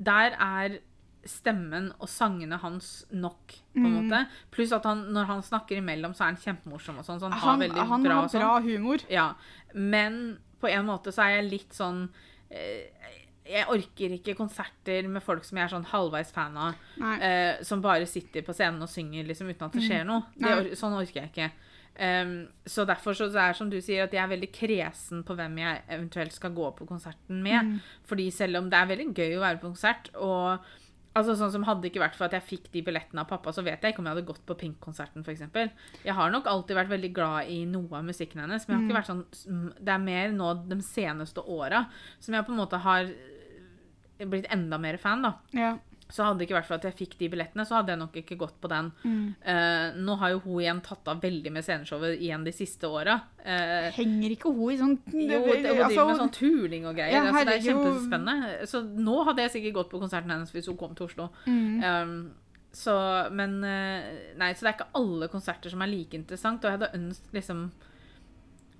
Der er stemmen og sangene hans nok, på en måte. Pluss at han, når han snakker imellom, så er han kjempemorsom og sånn. Så han, har veldig han bra har sånn. bra humor. Ja. Men på en måte så er jeg litt sånn eh, Jeg orker ikke konserter med folk som jeg er sånn halvveis fan av. Eh, som bare sitter på scenen og synger liksom, uten at det skjer noe. Det, sånn orker jeg ikke. Um, så derfor så det er som du sier, at jeg er veldig kresen på hvem jeg eventuelt skal gå på konserten med. Fordi selv om det er veldig gøy å være på konsert, og altså sånn som hadde ikke vært for at jeg fikk de billettene av pappa, så vet jeg ikke om jeg hadde gått på Pink-konserten, f.eks. Jeg har nok alltid vært veldig glad i noe av musikken hennes, men jeg har ikke vært sånn Det er mer nå de seneste åra som jeg på en måte har eh, blitt enda mer fan, da. Ja. Så hadde det ikke vært for at jeg fikk de billettene, så hadde jeg nok ikke gått på den. Eh, nå har jo hun igjen tatt av veldig med sceneshowet igjen de siste åra. Uh, Henger ikke hun i sånn jo, hun driver altså, med sånn turning og greier. Ja, altså, det er kjempespennende. Så nå hadde jeg sikkert gått på konserten hennes hvis hun kom til Oslo. Mm. Um, så, men eh, Nei, så det er ikke alle konserter som er like interessant. Og jeg hadde ønsket liksom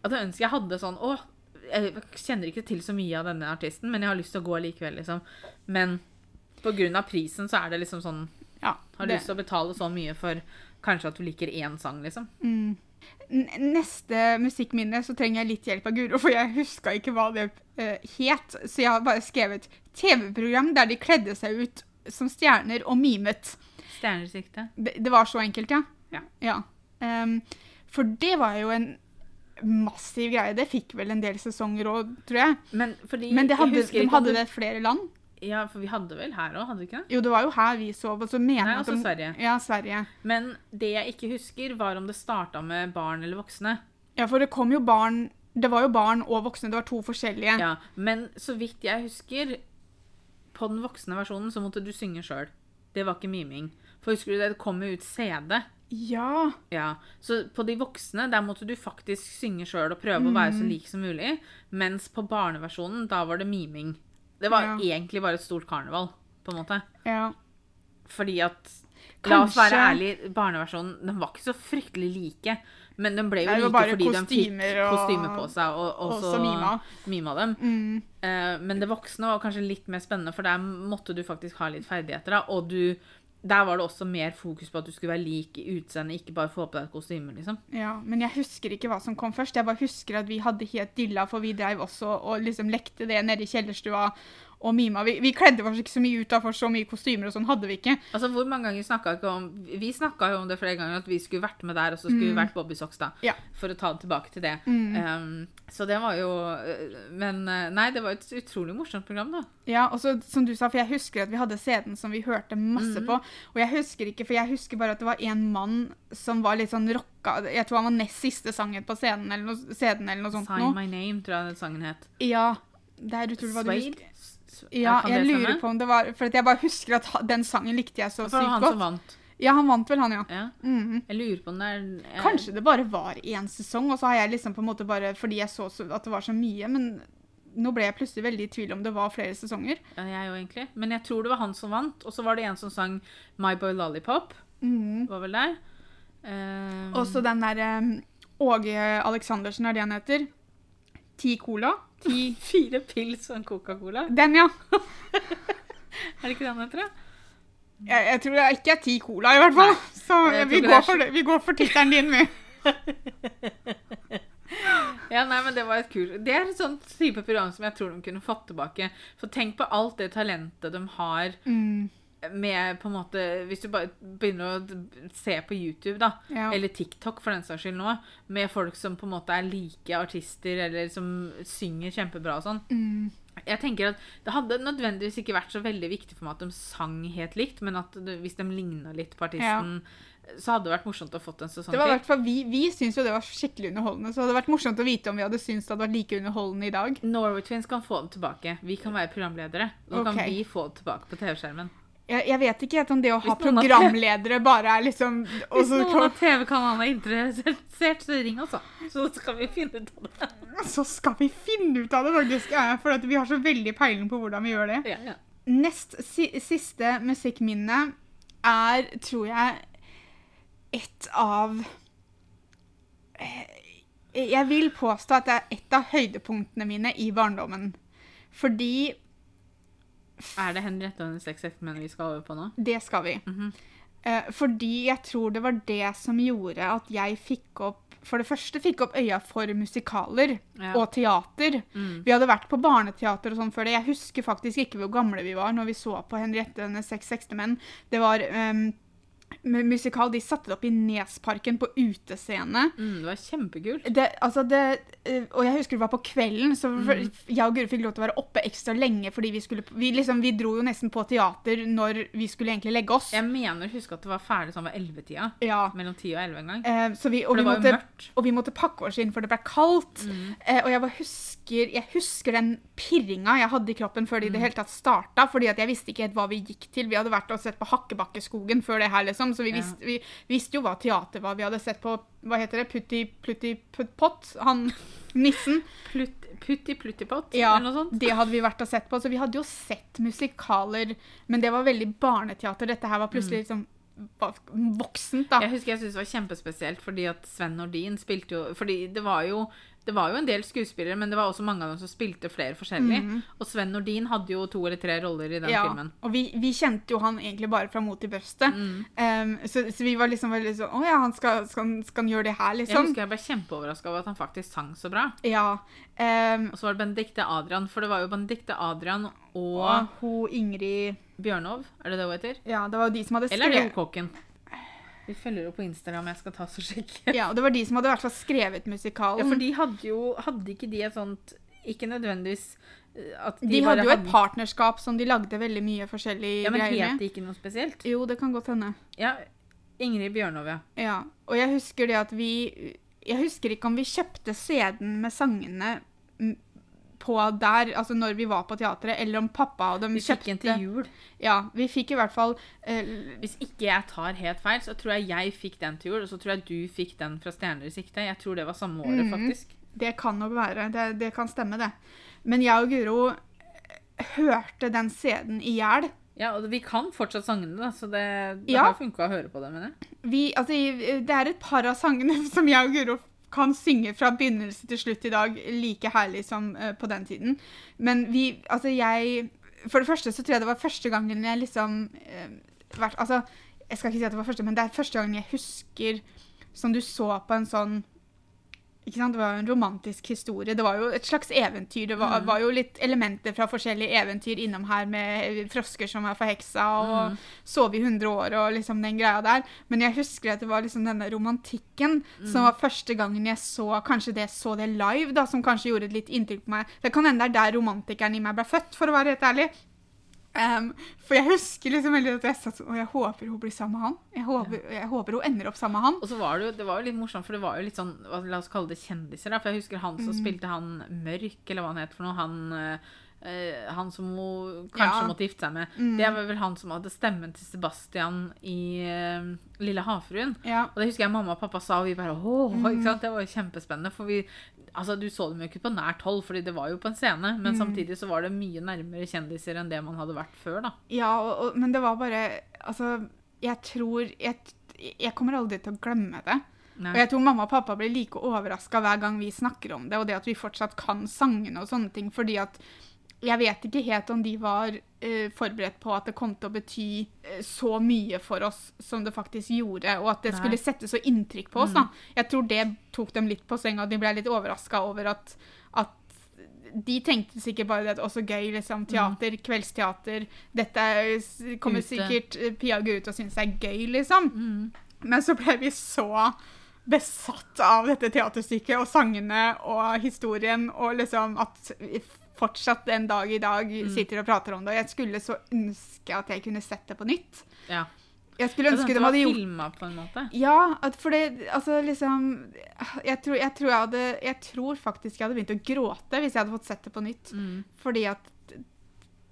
hadde ønsket jeg hadde sånn Å, jeg kjenner ikke til så mye av denne artisten, men jeg har lyst til å gå likevel, liksom. Men på grunn av prisen så er det liksom sånn ja, Har du lyst til å betale så mye for kanskje at du liker én sang, liksom. Mm. Neste musikkminne så trenger jeg litt hjelp av Guro, for jeg huska ikke hva det uh, het. Så jeg har bare skrevet TV-program der de kledde seg ut som stjerner og mimet. Stjernesikte. Det, det var så enkelt, ja? Ja. Ehm, for det var jo en massiv greie. Det fikk vel en del sesonger òg, tror jeg. Men fordi Men det jeg hadde, husker de hadde det flere land. Ja, for vi hadde vel her òg, hadde vi ikke det? Jo, det var jo her vi sov, og så mener Nei, at altså de- Sverige. Ja, Sverige. Men det jeg ikke husker, var om det starta med barn eller voksne. Ja, for det kom jo barn Det var jo barn og voksne. Det var to forskjellige. Ja, Men så vidt jeg husker, på den voksne versjonen så måtte du synge sjøl. Det var ikke miming. For husker du det, det kom jo ut CD. Ja. Ja, Så på de voksne der måtte du faktisk synge sjøl og prøve å være så lik som mulig. Mens på barneversjonen, da var det miming. Det var Ja. egentlig bare et stort karneval, på en måte. ja. Fordi at La oss være ærlig, ærlige, barneversjonen den var ikke så fryktelig like. Men den ble jo Nei, like fordi de fikk kostymer kostyme på seg og, og og så mima. mima dem. Mm. Uh, men det voksne var kanskje litt mer spennende, for der måtte du faktisk ha litt ferdigheter. Da, og du, der var det også mer fokus på at du skulle være lik i utseendet, ikke bare få på deg et kostyme. liksom. Ja, men jeg husker ikke hva som kom først. Jeg bare husker at vi hadde helt dilla, for vi drev også og liksom lekte det nede i kjellerstua. Og mima. Vi, vi kledde oss ikke så mye ut da, for så mye kostymer og sånn hadde vi ikke. Altså, hvor mange ganger snakka ikke om Vi snakka jo om det flere ganger, at vi skulle vært med der, og så skulle vi vært Bobby Socks, da. Mm. Ja. For å ta det tilbake til det. Mm. Um, så det var jo øh, Men øh, nei, det var et utrolig morsomt program, da. Ja, og så som du sa, for jeg husker at vi hadde CD-en som vi hørte masse mm. på. Og jeg husker ikke, for jeg husker bare at det var en mann som var litt sånn rocka Jeg tror han var nest siste sangen på scenen eller noe, CD-en eller noe sånt. Sign noe. My Name, tror jeg den sangen het. Ja, det er utrolig hva du husker. Ja, kan jeg lurer på om det var For jeg bare husker at den sangen likte jeg så sykt For det var han godt. som vant. Ja, han vant vel, han, ja. Ja. Mhm. Jeg lurer på om det er jeg- Kanskje det bare var én sesong, og så har jeg liksom på en måte bare Fordi jeg så så at det var så mye, men nå ble jeg plutselig veldig i tvil om det var flere sesonger. Ja, jeg jo egentlig. Men jeg tror det var han som vant. Og så var det en som sang My Boy Lollipop. Mhm. Var vel der. Um, Og så den der um, Åge Aleksandersen, er det han heter? Ti Cola? Ti Fire pils og en Coca-Cola. Den, ja. Er det ikke den heter, da? Jeg, jeg tror det ikke er ti Cola, i hvert fall. Så vi går, for, vi går for tittelen din, vi. Ja, nei, men Det var et kul... Det er et sånt type program som jeg tror de kunne fått tilbake. For tenk på alt det talentet de har Mm, med på en måte Hvis du bare begynner å se på YouTube, da, ja. eller TikTok for den saks skyld nå, med folk som på en måte er like artister, eller som synger kjempebra og sånn. Mm, Jeg tenker at Det hadde nødvendigvis ikke vært så veldig viktig for meg at de sang helt likt, men at hvis de ligna litt på artisten, så hadde det vært morsomt å fått en sesong det til. Vi, vi syns jo det var skikkelig underholdende, så det hadde vært morsomt å vite om vi hadde syntes det hadde vært like underholdende i dag. Norway Twins kan få det tilbake. Vi kan være programledere. Nå kan vi få det tilbake på TV-skjermen. Jeg, jeg vet ikke helt om det å ha programledere bare er liksom Hvis så, noen av TV-kanalene er interessert, så ring altså. Så skal vi finne ut av det. så skal vi finne ut av det, faktisk. Ja, for vi har så veldig peiling på hvordan vi gjør det. Ja, ja. Nest si, siste musikkminne er, tror jeg, et av eh, Jeg vil påstå at det er et av høydepunktene mine i barndommen. Fordi Er det Henriette og hennes seks ektemenn vi skal over på nå? Det skal vi. Mhm. Eh, fordi jeg tror det var det som gjorde at jeg fikk opp For det første fikk opp øya for musikaler Ja. og teater. Mm. Vi hadde vært på barneteater og sånn før det. Jeg husker faktisk ikke hvor gamle vi var når vi så på Henriette og hennes seks ektemenn. Det var mu- musikal. De satte det opp i Nesparken på utescene. Mm, det var kjempekult. Det, altså det, eh, og jeg husker det var på kvelden, så Mm. jeg og Guri fikk lov til å være oppe ekstra lenge. fordi vi skulle, vi, liksom, vi dro jo nesten på teater når vi skulle egentlig legge oss. Jeg mener å huske at det var ferdig sånn ved ellevetida. Ja. Mellom ti og elleve en gang. Eh, så vi, og, For vi det var jo måtte, mørkt. og vi måtte pakke oss inn, for det ble kaldt. Mm. Eh, og jeg bare husker, jeg husker den pirringa jeg hadde i kroppen før det Mm. i det hele tatt starta. fordi at jeg visste ikke helt hva vi gikk til. Vi hadde vært og sett på Hakkebakkeskogen før det her, liksom. Så vi, Ja. visste, vi visste jo hva teater var. Vi hadde sett på hva heter det, Putti Plutti Putt Pott. Han nissen. Plut, putti pluttipott, Ja, eller noe sånt. det hadde vi vært og sett på. Så vi hadde jo sett musikaler, men det var veldig barneteater. Dette her var plutselig liksom voksent, da. Jeg husker jeg syntes det var kjempespesielt fordi at Sven Nordin spilte jo Fordi det var jo det var jo en del skuespillere, men det var også mange av dem som spilte flere forskjellig. Mhm. Og Sven Nordin hadde jo to eller tre roller i den ja, filmen. Og vi, vi kjente jo han egentlig bare fra mot i brøstet. Mm. Um, så, så vi var liksom veldig sånn Å ja, han skal, skal, skal han gjøre det her, liksom? Jeg husker jeg ble kjempeoverraska over at han faktisk sang så bra. Ja. Um, Og så var det Benedicte Adrian, for det var jo Benedicte Adrian og og hun Ingrid Bjørnov, er det det hun heter? Ja, det var jo de som hadde skrevet Eller er det Kåken? Vi følger opp på Instagram, jeg skal ta så sjekke. Ja, og det var de som hadde i hvert fall skrevet musikalen. Ja, for de hadde jo Hadde ikke de et sånt Ikke nødvendigvis eh, at de, bare hadde jo et partnerskap som de lagde veldig mye forskjellig Ja, men greier het med. de ikke noe spesielt? Jo, det kan godt hende. Ja, Ingrid Bjørnov, ja. Ja. Og jeg husker det at vi Jeg husker ikke om vi kjøpte CD-en med sangene på der, altså når vi var på teatret, eller om pappa og dem Vi fikk kjøpte en til jul. Ja, vi fikk i hvert fall uh, Hvis ikke jeg tar helt feil, så tror jeg jeg fikk den til jul, og så tror jeg du fikk den fra Stjerner i sikte. Jeg tror det var samme året, Mhm. faktisk. Det kan nok være. Det, det kan stemme, det. Men jeg og Guro eh, hørte den CD-en i hjel. Ja, og vi kan fortsatt sangene, da, så det, det Ja. har funka å høre på det, mener jeg. Vi, altså, det er et par av sangene som jeg og Guro kan synge fra begynnelse til slutt i dag like herlig som uh, på den tiden. Men vi Altså, jeg For det første så tror jeg det var første gangen jeg liksom uh, vært, Altså, jeg skal ikke si at det var første, men det er første gangen jeg husker som du så på en sånn? Det var jo en romantisk historie. Det var jo et slags eventyr. Det var, var jo litt elementer fra forskjellige eventyr innom her, med frosker som var forheksa og sov i 100 år og liksom den greia der. Men jeg husker at det var liksom denne romantikken som var første gangen jeg så kanskje det så det live, da, som kanskje gjorde et litt inntrykk på meg. Det kan hende det er der romantikeren i meg ble født, for å være helt ærlig. Um, for jeg husker liksom veldig at jeg satt sånn Og jeg håper hun blir sammen med han. Jeg håper, jeg håper hun ender opp sammen med han. Og så var det, jo, det var jo litt morsomt, for det var jo litt sånn La oss kalle det kjendiser. da, For jeg husker han Mm. som spilte han Mørk, eller hva han het for noe. Han, eh, han som hun kanskje Ja. måtte gifte seg med. Mm. Det var vel han som hadde stemmen til Sebastian i uh, Lille havfruen. Ja. Og det husker jeg mamma og pappa sa, og vi bare åh, ikke sant? Det var jo kjempespennende. For vi, altså du så dem jo ikke på nært hold, fordi det var jo på en scene. Men samtidig så var det mye nærmere kjendiser enn det man hadde vært før, da. Ja, og, og, men det var bare Altså, jeg tror jeg, jeg kommer aldri til å glemme det. Nei. Og jeg tror mamma og pappa blir like overraska hver gang vi snakker om det, og det at vi fortsatt kan sangene og sånne ting, fordi at jeg vet ikke helt om de var uh, forberedt på at det kom til å bety uh, så mye for oss som det faktisk gjorde, og at det Nei. skulle sette så inntrykk på oss. da. Jeg tror det tok dem litt på senga, de ble litt overraska over at, at de tenkte sikkert bare det at også gøy, liksom. Teater, kveldsteater. Dette er- kommer Ute. sikkert eh, Pia og Gud til å synes er gøy, liksom. Men så ble vi så besatt av dette teaterstykket og sangene og historien, og liksom at fortsatt en dag i dag sitter og prater om det. Og jeg skulle så ønske at jeg kunne sett det på nytt. Ja. Jeg skulle ønske det de hadde gjort filma på en måte. ja, for det Altså, liksom jeg tror, jeg, tror jeg, hadde, jeg tror faktisk jeg hadde begynt å gråte hvis jeg hadde fått sett det på nytt. Mm. Fordi at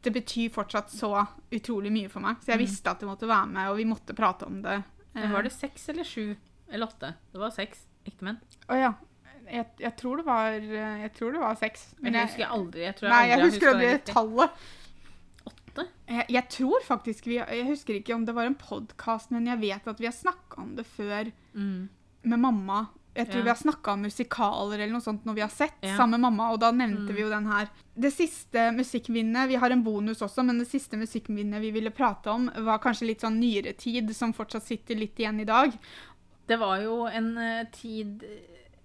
det betyr fortsatt så utrolig mye for meg. Så jeg visste at det måtte være med, og vi måtte prate om det. Men var det seks eller sju eller åtte? Det var seks ektemenn. Å ja. Jeg, jeg, tror det var, jeg tror det var seks. Men jeg husker aldri jeg tror Nei, aldri jeg husker aldri tallet. Åtte? Jeg, jeg tror faktisk vi Jeg husker ikke om det var en podkast, men jeg vet at vi har snakka om det før Mm. med mamma. Jeg tror Ja. vi har snakka om musikaler eller noe sånt når vi har sett Ja. sammen med mamma, og da nevnte Mm. vi jo den her. Det siste musikkminnet, vi har en bonus også, men det siste musikkminnet vi ville prate om, var kanskje litt sånn nyere tid, som fortsatt sitter litt igjen i dag. Det var jo en eh, tid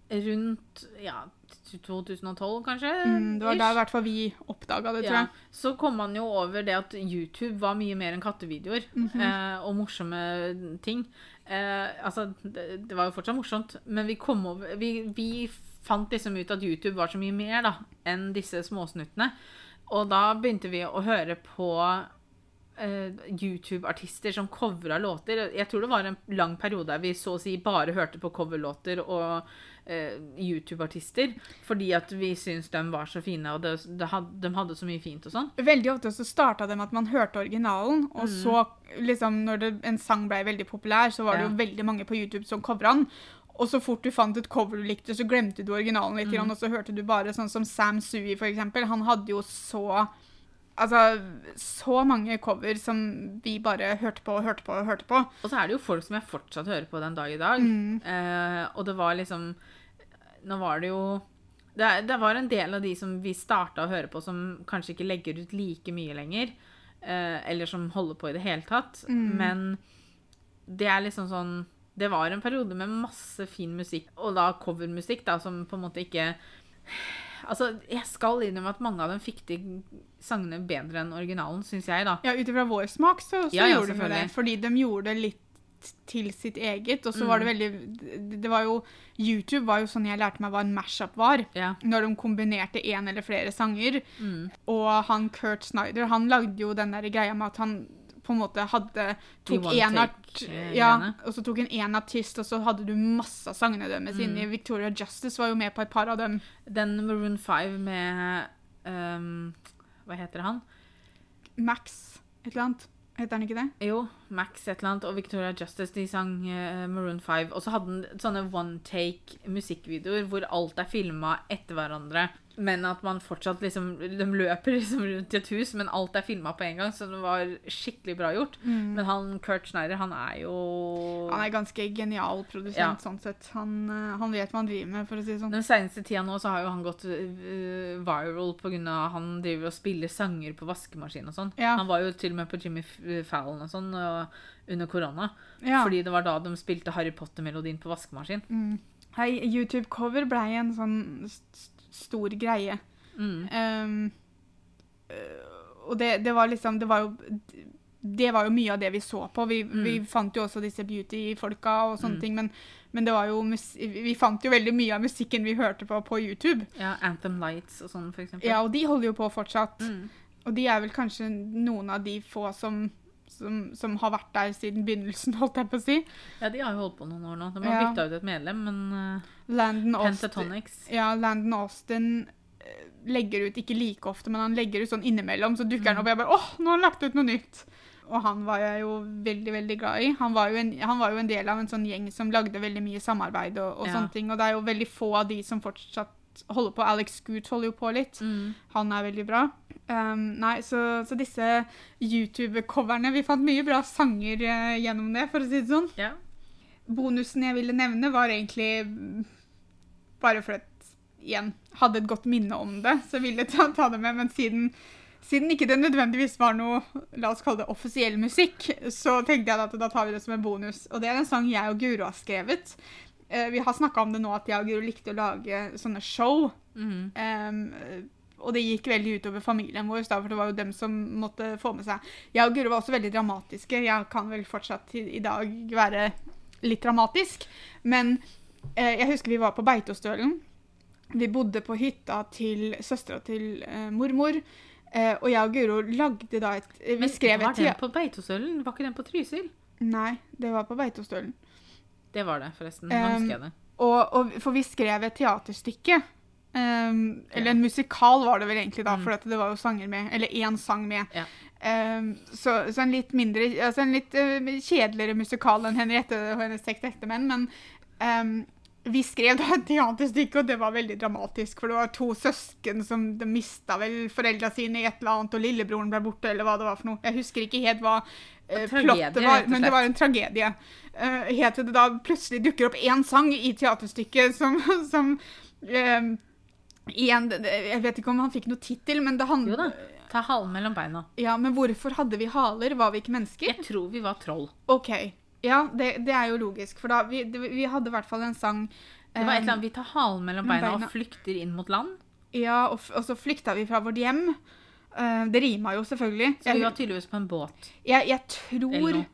rundt ja, 2012, kanskje? Mm, det var da i hvert fall vi oppdaga det, tror Ja, jeg. så kom man jo over det at YouTube var mye mer enn kattevideoer Mhm. eh, og morsomme ting. Eh, altså, det, det var jo fortsatt morsomt, men vi kom over vi, vi fant liksom ut at YouTube var så mye mer da, enn disse småsnuttene. Og da begynte vi å høre på eh, YouTube-artister som covra låter. Jeg tror det var en lang periode der vi så å si bare hørte på coverlåter og eh, YouTube-artister. Fordi at vi syntes de var så fine, og det, det had, de hadde så mye fint og sånn. Veldig ofte så starta det med at man hørte originalen, og Mm. så liksom når det, en sang ble veldig populær, så var det Ja. jo veldig mange på YouTube som covra den. Og så fort du fant et cover du likte, så glemte du originalen litt, Mm. og så hørte du bare sånn som Sam Sui, for eksempel. Han hadde jo så Altså, så mange cover som vi bare hørte på og hørte på og hørte på. Og så er det jo folk som jeg fortsatt hører på den dag i dag. Mm. Eh, og det var liksom Nå var det jo det, det var en del av de som vi starta å høre på, som kanskje ikke legger ut like mye lenger. Eh, eller som holder på i det hele tatt. Mm. Men det er liksom sånn Det var en periode med masse fin musikk, og da covermusikk, da, som på en måte ikke Altså, jeg skal innrømme at mange av dem fikk de sangene bedre enn originalen, syns jeg, da. Ja, ut ifra vår smak så, så Ja, ja, gjorde de det. Fordi de gjorde det litt til sitt eget. Og så var det Mm. veldig det- var jo YouTube var jo sånn jeg lærte meg hva en mashup var. Ja. Når de kombinerte én eller flere sanger. Mm. Og han Kurt Snyder, han lagde jo den der greia med at han på en måte hadde tok en art, ja, og så tok en én artist, og så hadde du masse av sangene deres Mm. inni. Victoria Justice var jo med på et par av dem. Den Maroon 5 med um, Hva heter han? Max et eller annet. Heter han ikke det? Jo, Max et eller annet og Victoria Justice de sang uh, Maroon 5. Og så hadde han sånne one take musikkvideoer hvor alt er filma etter hverandre. Men at man fortsatt liksom De løper liksom rundt i et hus, men alt er filma på en gang. Så det var skikkelig bra gjort. Men han Kurt Schneider, han er jo Han er ganske genial produsent, Ja. sånn sett. Han, eh, han vet hva han driver med, for å si det sånn. Den seneste tida nå så har jo han gått uh, viral pga. han driver og spiller sanger på vaskemaskin og sånn. Ja. Han var jo til og med på Jimmy Fallon og sånn under korona. Ja. Fordi det var da de spilte Harry Potter-melodien på vaskemaskin. Mm. Hei, YouTube-cover blei en sånn st stor greie. Mm. Um, og det, det var liksom Det var jo det var jo mye av det vi så på. Vi, Mm. vi fant jo også disse beauty-folka og sånne Mm. ting, men, men det var jo vi fant jo veldig mye av musikken vi hørte på på YouTube. Ja, Anthem Lights og sånn, for eksempel. Ja, og de holder jo på fortsatt. Mm. Og de er vel kanskje noen av de få som, som, som har vært der siden begynnelsen, holdt jeg på å si. ja, de har jo holdt på noen år nå. De har Ja. bytta ut et medlem, men uh, Landon Austin, ja, Landon Austin eh, legger ut, ikke like ofte, men han legger ut sånn innimellom, så dukker han Mm. opp, og jeg bare, åh, nå har han lagt ut noe nytt. Og han var jeg jo veldig, veldig glad i. Han var jo en, han var jo en del av en sånn gjeng som lagde veldig mye samarbeid og, og Ja. sånne ting, og det er jo veldig få av de som fortsatt holder på. Alex Scoot holder jo på litt. mm. Han er veldig bra. Um, nei, så, så disse YouTube-coverne Vi fant mye bra sanger uh, gjennom det, for å si det sånn. Ja. Bonusen jeg ville nevne, var egentlig bare for at igjen hadde et godt minne om det, så ville jeg ta, ta det med. Men siden, siden ikke det nødvendigvis var noe la oss kalle det offisiell musikk, så tenkte jeg at da tar vi det som en bonus. Og det er en sang jeg og Guro har skrevet. Uh, vi har snakka om det nå at jeg og Guro likte å lage sånne show. Mm. Um, og det gikk veldig utover familien vår, for det var jo dem som måtte få med seg Jeg og Guro var også veldig dramatiske. Jeg kan vel fortsatt i, i dag være litt dramatisk. Men eh, jeg husker vi var på Beitostølen. Vi bodde på hytta til søstera til eh, mormor. Eh, og jeg og Guro lagde da et eh, Vi Men skrev var den på Beitostølen? Var ikke den på Trysil? Nei, det var på Beitostølen. Det var det, forresten. Nå Um, husker jeg det. Og, og, for vi skrev et teaterstykke. Um, eller en musikal var det vel egentlig, da, Mm. for det var jo sanger med. Eller én sang med. Ja. Um, så, så en litt mindre Altså en litt uh, kjedeligere musikal enn Henriette og hennes seks ektemenn. Men um, vi skrev da et teaterstykke, og det var veldig dramatisk. For det var to søsken som de mista vel foreldra sine i et eller annet, og lillebroren ble borte, eller hva det var for noe. Jeg husker ikke helt hva eh, plottet var, men det var en tragedie. Uh, helt til det da plutselig dukker opp én sang i teaterstykket som, som eh, igjen, Jeg vet ikke om han fikk noe tittel, men det handler Jo da. Ta halen mellom beina. Ja, men hvorfor hadde vi haler? Var vi ikke mennesker? Jeg tror vi var troll. OK. Ja, det, det er jo logisk, for da vi, det, vi hadde i hvert fall en sang Det var et eller eh, annet, Vi tar halen mellom beina beina. og flykter inn mot land. Ja, og, og så flykta vi fra vårt hjem. Eh, det rima jo selvfølgelig. Så vi var tydeligvis på en båt. jeg, jeg, Eller tror, noe.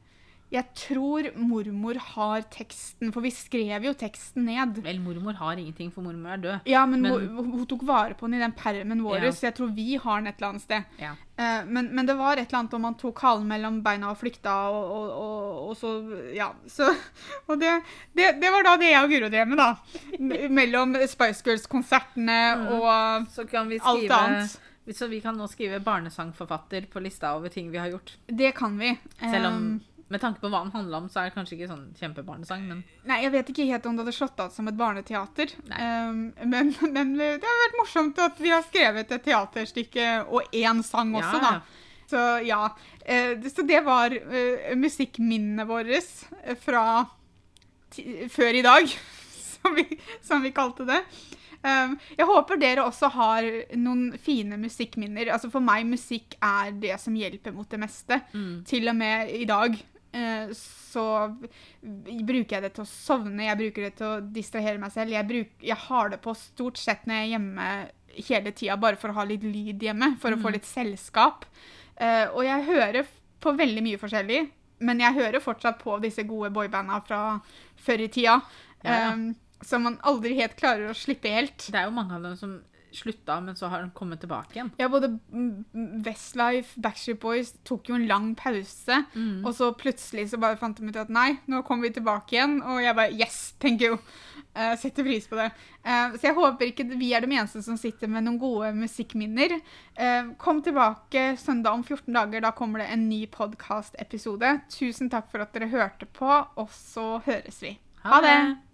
Jeg tror mormor har teksten, for vi skrev jo teksten ned. Vel, mormor har ingenting, for mormor er død. Ja, men, Men- hun tok vare på den i den permen vår, Ja. så jeg tror vi har den et eller annet sted. Ja. Eh, men, men det var et eller annet om man tok halen mellom beina og flykta, og, og, og, og så Ja. Så, og det, det, det var da det jeg og Guro drev med, da. Mellom Spice Girls-konsertene Mm. og Så kan vi alt annet. Så vi kan nå skrive barnesangforfatter på lista over ting vi har gjort. Det kan vi. Selv om, Um, med tanke på hva den handla om, så er det kanskje ikke sånn kjempebarnesang, men Nei, jeg vet ikke helt om det hadde slått an som et barneteater. Um, men, men det har vært morsomt at vi har skrevet et teaterstykke og én sang også, Ja, da. Så ja. Uh, så det var uh, musikkminnene våre eh, fra før i dag, som vi, som vi kalte det. Um, jeg håper dere også har noen fine musikkminner. Altså For meg musikk er det som hjelper mot det meste. Mm. Til og med i dag så bruker jeg det til å sovne, jeg bruker det til å distrahere meg selv. Jeg, bruk, jeg har det på stort sett når jeg er hjemme hele tida, bare for å ha litt lyd hjemme. For å få Mm. litt selskap. Eh, og jeg hører på veldig mye forskjellig, men jeg hører fortsatt på disse gode boybanda fra før i tida. Ja, ja. Um, som man aldri helt klarer å slippe helt. Det er jo mange av dem som slutta, men så har de kommet tilbake igjen. Ja, både Westlife, Backstreet Boys tok jo en lang pause. Mm. Og så plutselig så bare fant de ut at nei, nå kommer vi tilbake igjen. Og jeg bare yes, tenker jo. Uh, setter pris på det. Uh, så jeg håper ikke vi er de eneste som sitter med noen gode musikkminner. Uh, kom tilbake søndag om 14 dager. Da kommer det en ny podkast-episode. Tusen takk for at dere hørte på, og så høres vi. Ha det!